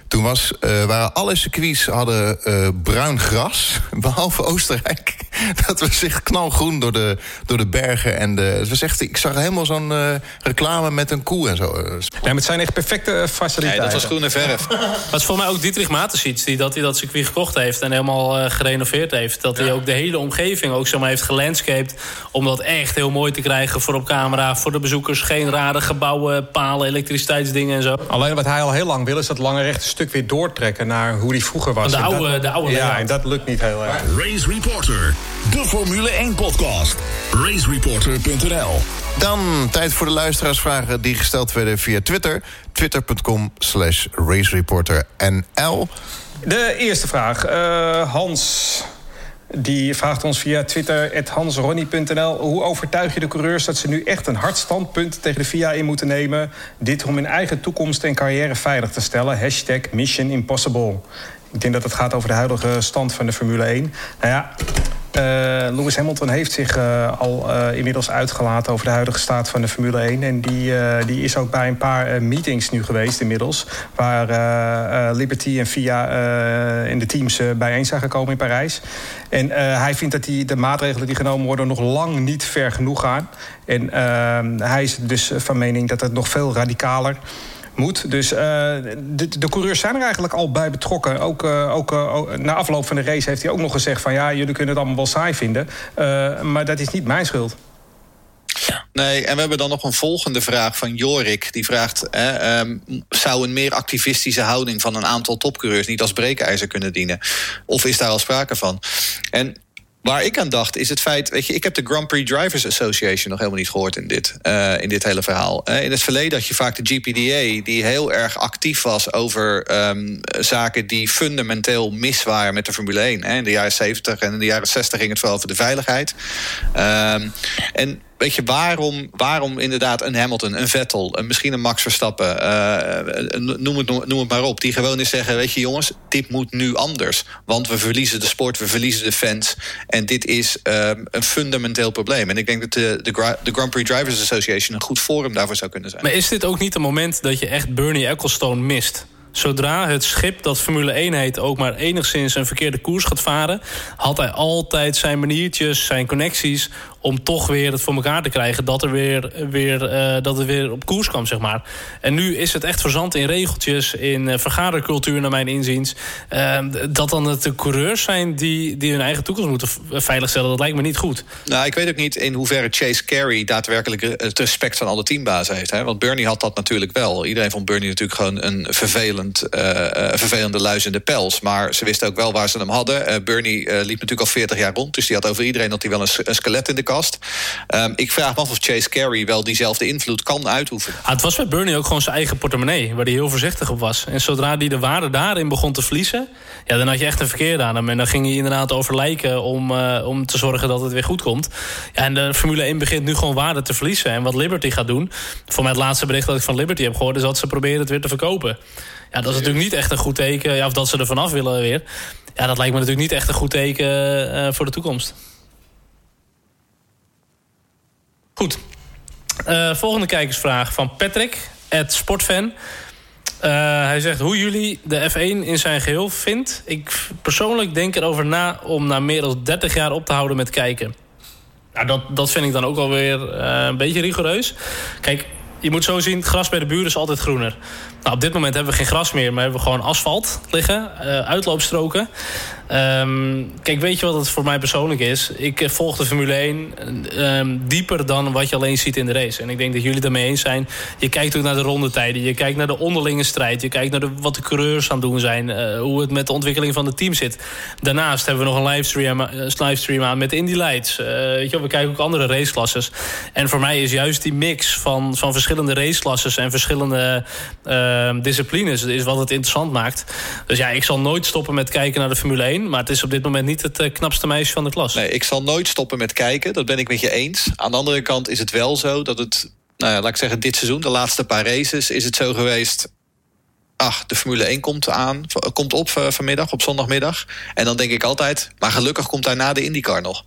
Speaker 2: Toen was, eh, waren alle circuits hadden eh, bruin gras, behalve Oostenrijk. Dat was echt knalgroen door de, door de bergen. En de, het was echt, ik zag helemaal zo'n eh, reclame met een koe en zo.
Speaker 4: Nee, maar het zijn echt perfecte
Speaker 3: Nee,
Speaker 4: faciliteiten.
Speaker 3: dat was groene verf.
Speaker 5: Dat is voor mij ook Dietrich Mateschitz die dat, hij dat circuit gekocht heeft en helemaal gerenoveerd heeft. Dat hij ook de hele omgeving ook zeg maar, heeft gelandscaped. Om dat echt heel mooi te krijgen voor op camera, voor de bezoekers. Geen rare gebouwen, palen, elektriciteitsdingen en zo.
Speaker 4: Alleen wat hij al heel lang wil, is dat lange rechte stuk weer doortrekken naar hoe die vroeger was.
Speaker 5: De oude-
Speaker 4: dat,
Speaker 5: de oude
Speaker 4: Ja, en dat lukt niet heel erg.
Speaker 1: Race Reporter, de Formule 1 podcast. Racereporter.nl
Speaker 2: Dan tijd voor de luisteraarsvragen die gesteld werden via Twitter. Twitter.com slash racereporternl.
Speaker 4: De eerste vraag. eh, Hans. Die vraagt ons via Twitter, hansronnie.nl... hoe overtuig je de coureurs dat ze nu echt een hard standpunt tegen de FIA in moeten nemen? Dit om hun eigen toekomst en carrière veilig te stellen. Hashtag Mission Impossible. Ik denk dat het gaat over de huidige stand van de Formule 1. Nou ja, Lewis Hamilton heeft zich eh, al eh, inmiddels uitgelaten over de huidige staat van de Formule 1. En die, eh, die is ook bij een paar eh, meetings nu geweest inmiddels. Waar eh, eh, Liberty en FIA eh, in de teams eh, bijeen zijn gekomen in Parijs. En eh, hij vindt dat die, de maatregelen die genomen worden nog lang niet ver genoeg gaan. En eh, hij is dus van mening dat het nog veel radicaler moet. Dus eh, de, de coureurs zijn er eigenlijk al bij betrokken. Ook, eh, ook, eh, na afloop van de race heeft hij ook nog gezegd van... ja, jullie kunnen het allemaal wel saai vinden. Maar dat is niet mijn schuld.
Speaker 3: Nee, en we hebben dan nog een volgende vraag van Jorik. Die vraagt: hè, ehm, zou een meer activistische houding van een aantal topcoureurs niet als breekijzer kunnen dienen? Of is daar al sprake van? En Waar ik aan dacht is het feit, weet je, ik heb de Grand Prix Drivers Association nog helemaal niet gehoord in dit, uh, in dit hele verhaal. Uh, in het verleden had je vaak de GPDA, die heel erg actief was over um, zaken die fundamenteel mis waren met de Formule 1. Hè. In de jaren 70 en in de jaren 60 ging het vooral over de veiligheid. Um, en weet je, waarom, waarom inderdaad een Hamilton, een Vettel, een, misschien een Max Verstappen, uh, noem, het, noem het maar op, die gewoon eens zeggen, weet je jongens, dit moet nu anders. Want we verliezen de sport, we verliezen de fans. En dit is um, een fundamenteel probleem. En ik denk dat de, de, de, Grand Prix Drivers Association een goed forum daarvoor zou kunnen zijn.
Speaker 5: Maar is dit ook niet een moment dat je echt Bernie Ecclestone mist? Zodra het schip dat Formule 1 heet ook maar enigszins een verkeerde koers gaat varen, had hij altijd zijn maniertjes, zijn connecties om toch weer het voor elkaar te krijgen dat, er weer, weer, uh, dat het weer op koers kwam, zeg maar. En nu is het echt verzand in regeltjes, in uh, vergadercultuur, naar mijn inziens. Uh, dat dan het de coureurs zijn die, die hun eigen toekomst moeten veiligstellen, dat lijkt me niet goed.
Speaker 3: Nou, ik weet ook niet in hoeverre Chase Carey daadwerkelijk het respect van alle teambazen heeft. Hè? Want Bernie had dat natuurlijk wel. Iedereen vond Bernie natuurlijk gewoon een vervelend, vervelende luis in de pels. Maar ze wisten ook wel waar ze hem hadden. Bernie liep natuurlijk al 40 jaar rond, dus die had over iedereen dat hij wel een, een skelet in de Um, ik vraag me af of Chase Carey wel diezelfde invloed kan uitoefenen.
Speaker 5: Ah, het was bij Bernie ook gewoon zijn eigen portemonnee, waar hij heel voorzichtig op was. En zodra hij de waarde daarin begon te verliezen, ja, dan had je echt een verkeer aan hem. En dan ging hij inderdaad over lijken om, uh, om te zorgen dat het weer goed komt. En de Formule 1 begint nu gewoon waarde te verliezen. En wat Liberty gaat doen, voor mij het laatste bericht dat ik van Liberty heb gehoord, is dat ze proberen het weer te verkopen. Ja, dat is natuurlijk niet echt een goed teken. Ja, of dat ze er vanaf willen weer. Ja, dat lijkt me natuurlijk niet echt een goed teken uh, voor de toekomst. Goed. Uh, volgende kijkersvraag van Patrick, het sportfan. Uh, hij zegt hoe jullie de F1 in zijn geheel vindt. Ik persoonlijk denk erover na om na meer dan 30 jaar op te houden met kijken. Nou, dat, dat vind ik dan ook alweer uh, een beetje rigoureus. Kijk, je moet zo zien, het gras bij de buren is altijd groener. Nou, op dit moment hebben we geen gras meer, maar hebben we gewoon asfalt liggen, uh, uitloopstroken. Um, kijk, weet je wat het voor mij persoonlijk is? Ik eh, volg de Formule 1 um, ehm, dieper dan wat je alleen ziet in de race. En ik denk dat jullie daarmee eens zijn. Je kijkt ook naar de rondetijden. Je kijkt naar de onderlinge strijd. Je kijkt naar de, wat de coureurs aan het doen zijn. Uh, hoe het met de ontwikkeling van het team zit. Daarnaast hebben we nog een livestream, uh, livestream aan met Indy Lights. weet je, we kijken ook andere raceklasses. En voor mij is juist die mix van, van verschillende raceklasses... en verschillende ehm, disciplines is wat het interessant maakt. Dus ja, ik zal nooit stoppen met kijken naar de Formule 1... Maar het is op dit moment niet het eh, knapste meisje van de klas.
Speaker 3: Nee, ik zal nooit stoppen met kijken. Dat ben ik met je eens. Aan de andere kant is het wel zo dat het... Nou ja, laat ik zeggen, dit seizoen, de laatste paar races... is het zo geweest ach, de Formule 1 komt aan, komt op eh, vanmiddag, op zondagmiddag. En dan denk ik altijd, maar gelukkig komt daarna de IndyCar nog.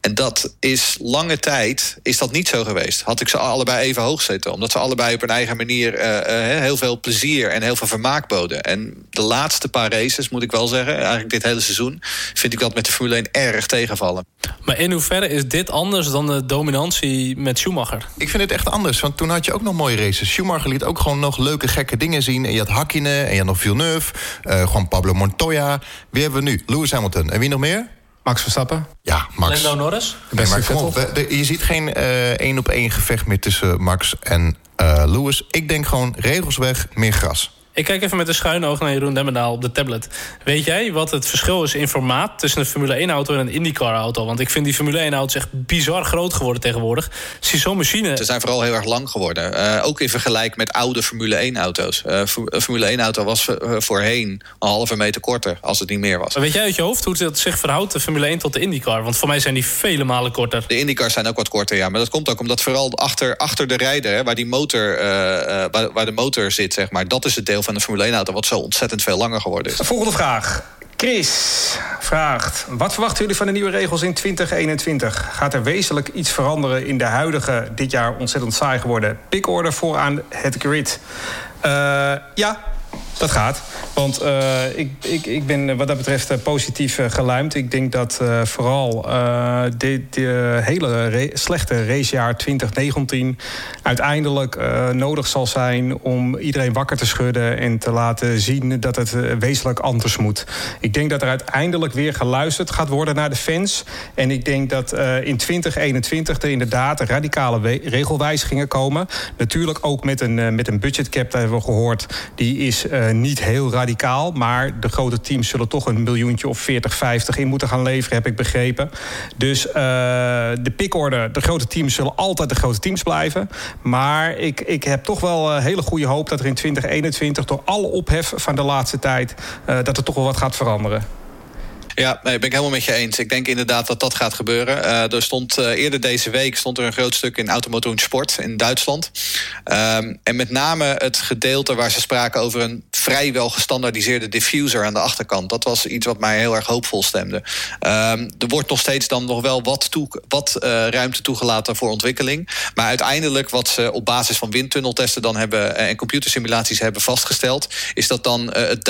Speaker 3: En dat is lange tijd is dat niet zo geweest. Had ik ze allebei even hoog zitten. Omdat ze allebei op hun eigen manier uh, uh, heel veel plezier en heel veel vermaak boden. En de laatste paar races, moet ik wel zeggen, eigenlijk dit hele seizoen... vind ik dat met de Formule 1 erg tegenvallen.
Speaker 5: Maar in hoeverre is dit anders dan de dominantie met Schumacher?
Speaker 2: Ik vind het echt anders, want toen had je ook nog mooie races. Schumacher liet ook gewoon nog leuke, gekke dingen zien. En je had Hakkinen en je had nog Villeneuve. Uh, gewoon Pablo Montoya. Wie hebben we nu? Lewis Hamilton. En wie nog meer?
Speaker 4: Max Verstappen?
Speaker 2: Ja, Max.
Speaker 5: Lando Norris?
Speaker 2: Nee, maar kom op, je ziet geen één op één gevecht meer tussen Max en uh, Lewis. Ik denk gewoon regels weg, meer gras.
Speaker 5: Ik kijk even met een schuine oog naar Jeroen Demmendaal op de tablet. Weet jij wat het verschil is in formaat tussen een Formule 1-auto en een IndyCar-auto? Want ik vind die Formule 1-auto's echt bizar groot geworden tegenwoordig. Zie zo'n machine...
Speaker 3: Ze zijn vooral heel erg lang geworden. Uh, ook in vergelijking met oude Formule 1-auto's. Uh, een Formule 1-auto was voorheen een halve meter korter, als het niet meer was.
Speaker 5: Maar weet jij uit je hoofd hoe het zich verhoudt, de Formule 1 tot de IndyCar? Want voor mij zijn die vele malen korter.
Speaker 3: De IndyCars zijn ook wat korter, ja. Maar dat komt ook omdat vooral achter, achter de rijder, hè, waar, die motor, uh, waar, waar de motor zit, zeg maar... dat is het deel van de Formule 1-auto wat zo ontzettend veel langer geworden is.
Speaker 4: Volgende vraag. Chris vraagt: Wat verwachten jullie van de nieuwe regels in 2021? Gaat er wezenlijk iets veranderen in de huidige, dit jaar ontzettend saai geworden pickorder vooraan het grid? Uh, ja, dat gaat. Want uh, ik, ik, ik ben wat dat betreft uh, positief geluimd. Ik denk dat vooral dit hele slechte racejaar 2019 uiteindelijk nodig zal zijn om iedereen wakker te schudden en te laten zien dat het wezenlijk anders moet. Ik denk dat er uiteindelijk weer geluisterd gaat worden naar de fans. En ik denk dat in 2021 er inderdaad radicale regelwijzigingen komen. Natuurlijk ook met een, met een budgetcap, dat hebben we gehoord. Die is niet heel radicaal. Maar de grote teams zullen toch een miljoentje of 40, 50 in moeten gaan leveren, heb ik begrepen. Dus uh, de pickorde, de grote teams zullen altijd de grote teams blijven. Maar ik, ik heb toch wel een hele goede hoop dat er in 2021, door alle ophef van de laatste tijd, dat er toch wel wat gaat veranderen.
Speaker 3: Ja, nee, ben ik helemaal met je eens. Ik denk inderdaad dat dat gaat gebeuren. Uh, er stond uh, eerder deze week stond er een groot stuk in Automotor Sport in Duitsland. Um, en met name het gedeelte waar ze spraken over een vrijwel gestandaardiseerde diffuser aan de achterkant. Dat was iets wat mij heel erg hoopvol stemde. Um, er wordt nog steeds dan nog wel wat, toe, wat uh, ruimte toegelaten voor ontwikkeling. Maar uiteindelijk wat ze op basis van windtunneltesten dan hebben en computersimulaties hebben vastgesteld, is dat dan het,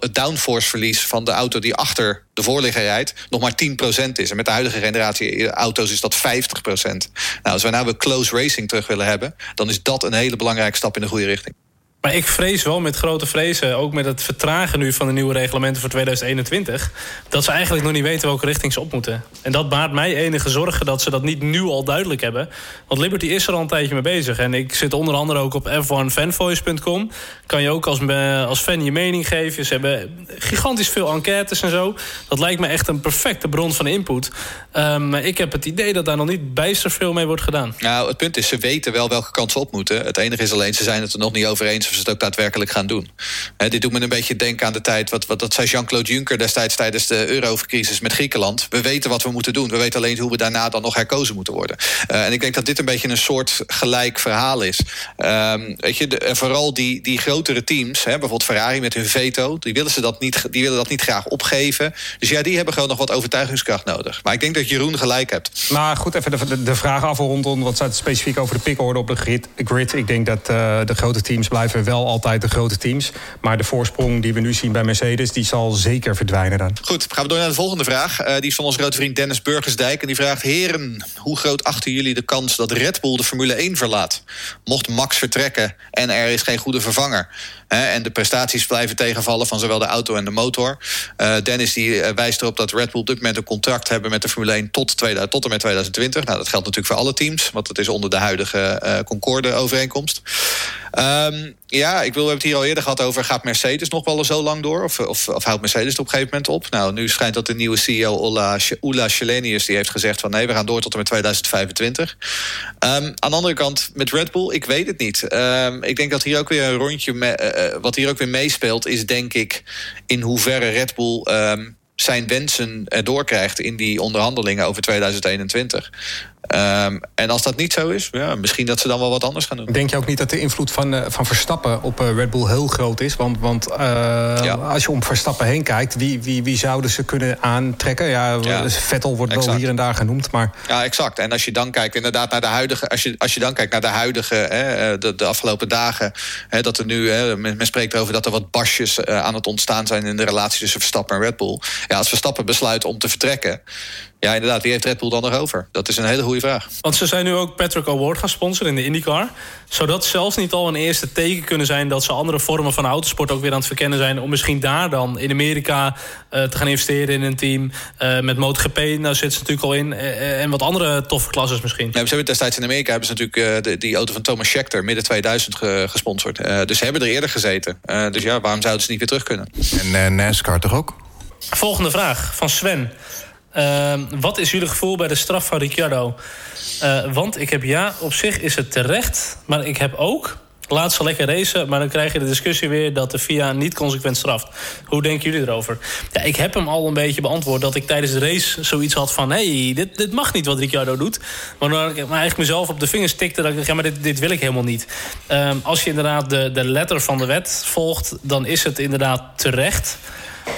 Speaker 3: het downforce verlies van de auto die achter de voorligger rijdt, nog maar 10% is. En met de huidige generatie auto's is dat 50%. Nou, als we nou weer close racing terug willen hebben, dan is dat een hele belangrijke stap in de goede richting.
Speaker 5: Maar ik vrees wel met grote vrezen, ook met het vertragen nu van de nieuwe reglementen voor 2021, dat ze eigenlijk nog niet weten welke richting ze op moeten. En dat baart mij enige zorgen dat ze dat niet nu al duidelijk hebben. Want Liberty is er al een tijdje mee bezig. En ik zit onder andere ook op f1fanvoice.com. Kan je ook als, als fan je mening geven. Ze hebben gigantisch veel enquêtes en zo. Dat lijkt me echt een perfecte bron van input. Um, maar ik heb het idee dat daar nog niet bijster veel mee wordt gedaan.
Speaker 3: Nou, het punt is, ze weten wel welke kant ze op moeten. Het enige is alleen, ze zijn het er nog niet over eens ze het ook daadwerkelijk gaan doen. dit doet me een beetje denken aan de tijd... wat, wat dat zei Jean-Claude Juncker destijds tijdens de eurocrisis met Griekenland. We weten wat we moeten doen. We weten alleen hoe we daarna dan nog herkozen moeten worden. Uh, en ik denk dat dit een beetje een soort gelijk verhaal is. Um, weet je, de, vooral die, die grotere teams, bijvoorbeeld Ferrari met hun veto... Die willen, ze dat niet, die willen dat niet graag opgeven. Dus ja, die hebben gewoon nog wat overtuigingskracht nodig. Maar ik denk dat Jeroen gelijk hebt.
Speaker 4: Maar goed, even de, de vraag af rondom... wat staat specifiek over de pickorde op de grid, grid. Ik denk dat uh, de grote teams blijven wel altijd de grote teams. Maar de voorsprong die we nu zien bij Mercedes... die zal zeker verdwijnen dan.
Speaker 3: Goed, gaan we door naar de volgende vraag. Uh, die is van onze grote vriend Dennis Burgersdijk. En die vraagt... Heren, hoe groot achten jullie de kans dat Red Bull de Formule 1 verlaat? Mocht Max vertrekken en er is geen goede vervanger... En de prestaties blijven tegenvallen van zowel de auto en de motor. Uh, Dennis die uh, wijst erop dat Red Bull op dit moment een contract hebben... met de Formule 1 tot, 2000, tot en met 2020. Nou, dat geldt natuurlijk voor alle teams... want het is onder de huidige uh, Concorde-overeenkomst. Um, ja, ik wil, we hebben het hier al eerder gehad over... gaat Mercedes nog wel zo lang door? Of, of, of houdt Mercedes het op een gegeven moment op? Nou, nu schijnt dat de nieuwe CEO Ola, Ola die heeft gezegd van nee, we gaan door tot en met 2025. Um, aan de andere kant, met Red Bull, ik weet het niet. Um, ik denk dat hier ook weer een rondje... Me, wat hier ook weer meespeelt, is denk ik... in hoeverre Red Bull... Um, zijn wensen erdoor krijgt in die onderhandelingen over 2021. Um, en als dat niet zo is, ja, misschien dat ze dan wel wat anders gaan doen.
Speaker 4: Denk je ook niet dat de invloed van, uh, van Verstappen op uh, Red Bull heel groot is? Want, want uh, ja. als je om Verstappen heen kijkt, wie, wie, wie zouden ze kunnen aantrekken? Ja, ja Vettel wordt exact. wel hier en daar genoemd, maar...
Speaker 3: Ja, exact. En als je dan kijkt inderdaad naar de huidige... als je, als je dan kijkt naar de huidige, hè, de, de afgelopen dagen... Hè, dat er nu, hè, men, men spreekt erover dat er wat basjes aan het ontstaan zijn... in de relatie tussen Verstappen en Red Bull. Ja, als Verstappen besluit om te vertrekken... Ja, inderdaad. Wie heeft Red Bull dan nog over? Dat is een hele goede vraag.
Speaker 5: Want ze zijn nu ook Patrick Award gaan sponsoren in de IndyCar. Zou dat zelfs niet al een eerste teken kunnen zijn... dat ze andere vormen van autosport ook weer aan het verkennen zijn... om misschien daar dan in Amerika uh, te gaan investeren in een team. Uh, met MotoGP, nou zit ze natuurlijk al in. Uh, en wat andere toffe klasses misschien.
Speaker 3: Ja, ze hebben destijds in Amerika hebben ze natuurlijk de, die auto van Thomas Schechter... midden 2000 ge, gesponsord. dus ze hebben er eerder gezeten. dus ja, waarom zouden ze niet weer terug kunnen?
Speaker 2: En NASCAR toch ook?
Speaker 5: Volgende vraag van Sven. Uh, wat is jullie gevoel bij de straf van Ricciardo? Uh, want ik heb ja, op zich is het terecht. Maar ik heb ook, laat ze lekker racen... maar dan krijg je de discussie weer dat de FIA niet consequent straft. Hoe denken jullie erover? Ja, ik heb hem al een beetje beantwoord dat ik tijdens de race zoiets had van... hé, hey, dit, dit mag niet wat Ricciardo doet. Maar dan ik eigenlijk mezelf op de vingers tikte... dat ik ja, maar dit, dit wil ik helemaal niet. Um, als je inderdaad de, de letter van de wet volgt... dan is het inderdaad terecht...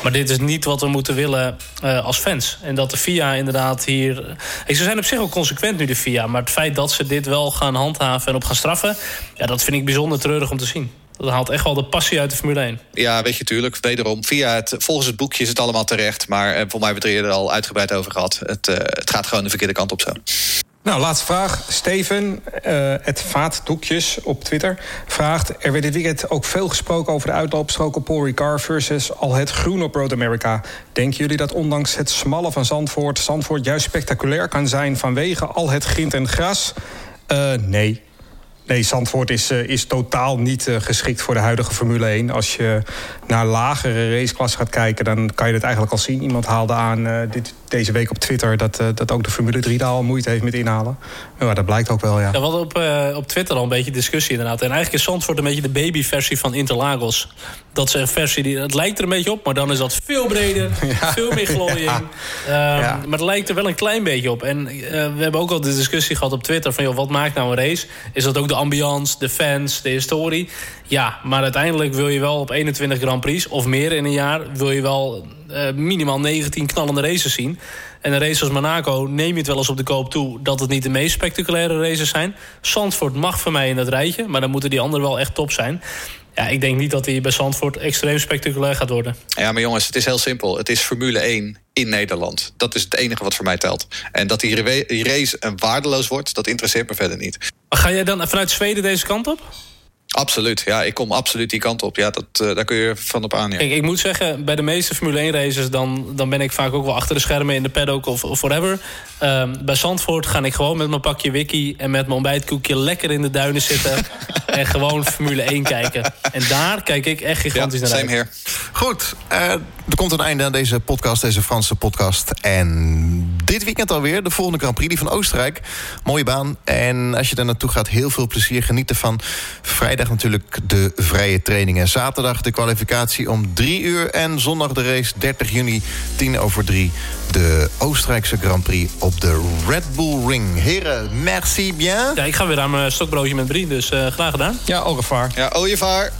Speaker 5: Maar dit is niet wat we moeten willen uh, als fans. En dat de FIA inderdaad hier... Ze zijn op zich ook consequent nu, de FIA. Maar het feit dat ze dit wel gaan handhaven en op gaan straffen... Ja, dat vind ik bijzonder treurig om te zien. Dat haalt echt wel de passie uit de Formule 1.
Speaker 3: Ja, weet je, tuurlijk. Wederom, via het, volgens het boekje is het allemaal terecht. Maar eh, voor mij hebben we het er al uitgebreid over gehad. Het, uh, het gaat gewoon de verkeerde kant op zo.
Speaker 4: Nou, laatste vraag. Steven, uh, het Vaatdoekjes op Twitter, vraagt... er werd dit weekend ook veel gesproken over de uitloopstrook op Paul Ricard... versus al het groen op Road America. Denken jullie dat ondanks het smalle van Zandvoort... Zandvoort juist spectaculair kan zijn vanwege al het grind en gras? Uh, nee. Nee, Zandvoort is, uh, is totaal niet geschikt voor de huidige Formule 1. Als je naar lagere raceklassen gaat kijken... dan kan je het eigenlijk al zien. Iemand haalde aan, dit, deze week op Twitter dat, uh, dat ook de Formule 3 daar al moeite heeft met inhalen. Maar dat blijkt ook wel, ja.
Speaker 5: ja we hadden op, uh, op Twitter al een beetje discussie inderdaad. En eigenlijk is Zandvoort een beetje de babyversie van Interlagos. Dat is een versie die, het lijkt er een beetje op, maar dan is dat veel breder, ja. veel meer glooiing. Ja. Ja. Maar het lijkt er wel een klein beetje op. En uh, we hebben ook al de discussie gehad op Twitter van, joh, wat maakt nou een race? Is dat ook de ambiance, de fans, de historie? Ja, maar uiteindelijk wil je wel op 21 Grand Prix of meer in een jaar, wil je wel uh, minimaal 19 knallende races zien. En een race als Monaco neem je het wel eens op de koop toe... dat het niet de meest spectaculaire races zijn. Zandvoort mag voor mij in dat rijtje... maar dan moeten die anderen wel echt top zijn. Ja, ik denk niet dat hij bij Zandvoort extreem spectaculair gaat worden.
Speaker 3: Ja, maar jongens, het is heel simpel. Het is Formule 1 in Nederland. Dat is het enige wat voor mij telt. En dat die race een waardeloos wordt, dat interesseert me verder niet.
Speaker 5: Maar ga jij dan vanuit Zweden deze kant op?
Speaker 3: Absoluut, ja. Ik kom absoluut die kant op. Ja, dat, uh, daar kun je van op aan. Ja.
Speaker 5: Kijk, ik moet zeggen, bij de meeste Formule 1 races... Dan, dan ben ik vaak ook wel achter de schermen in de paddock of, of whatever. Um, bij Zandvoort ga ik gewoon met mijn pakje wiki... en met mijn ontbijtkoekje lekker in de duinen zitten... en gewoon Formule 1 kijken. En daar kijk ik echt gigantisch
Speaker 3: ja,
Speaker 5: naar
Speaker 3: uit. Here.
Speaker 2: Goed, uh, er komt een einde aan deze podcast, deze Franse podcast. En dit weekend alweer, de volgende Grand Prix, die van Oostenrijk. Mooie baan. En als je daar naartoe gaat, heel veel plezier. Geniet ervan. Vrijdag natuurlijk de vrije trainingen. Zaterdag de kwalificatie om 3 uur. En zondag de race 30 juni, 10 over 3. De Oostenrijkse Grand Prix op de Red Bull Ring. Heren, merci bien.
Speaker 5: Ja, ik ga weer aan mijn stokbroodje met Brie, dus uh, graag gedaan.
Speaker 4: Ja, au revoir.
Speaker 3: Ja, au revoir.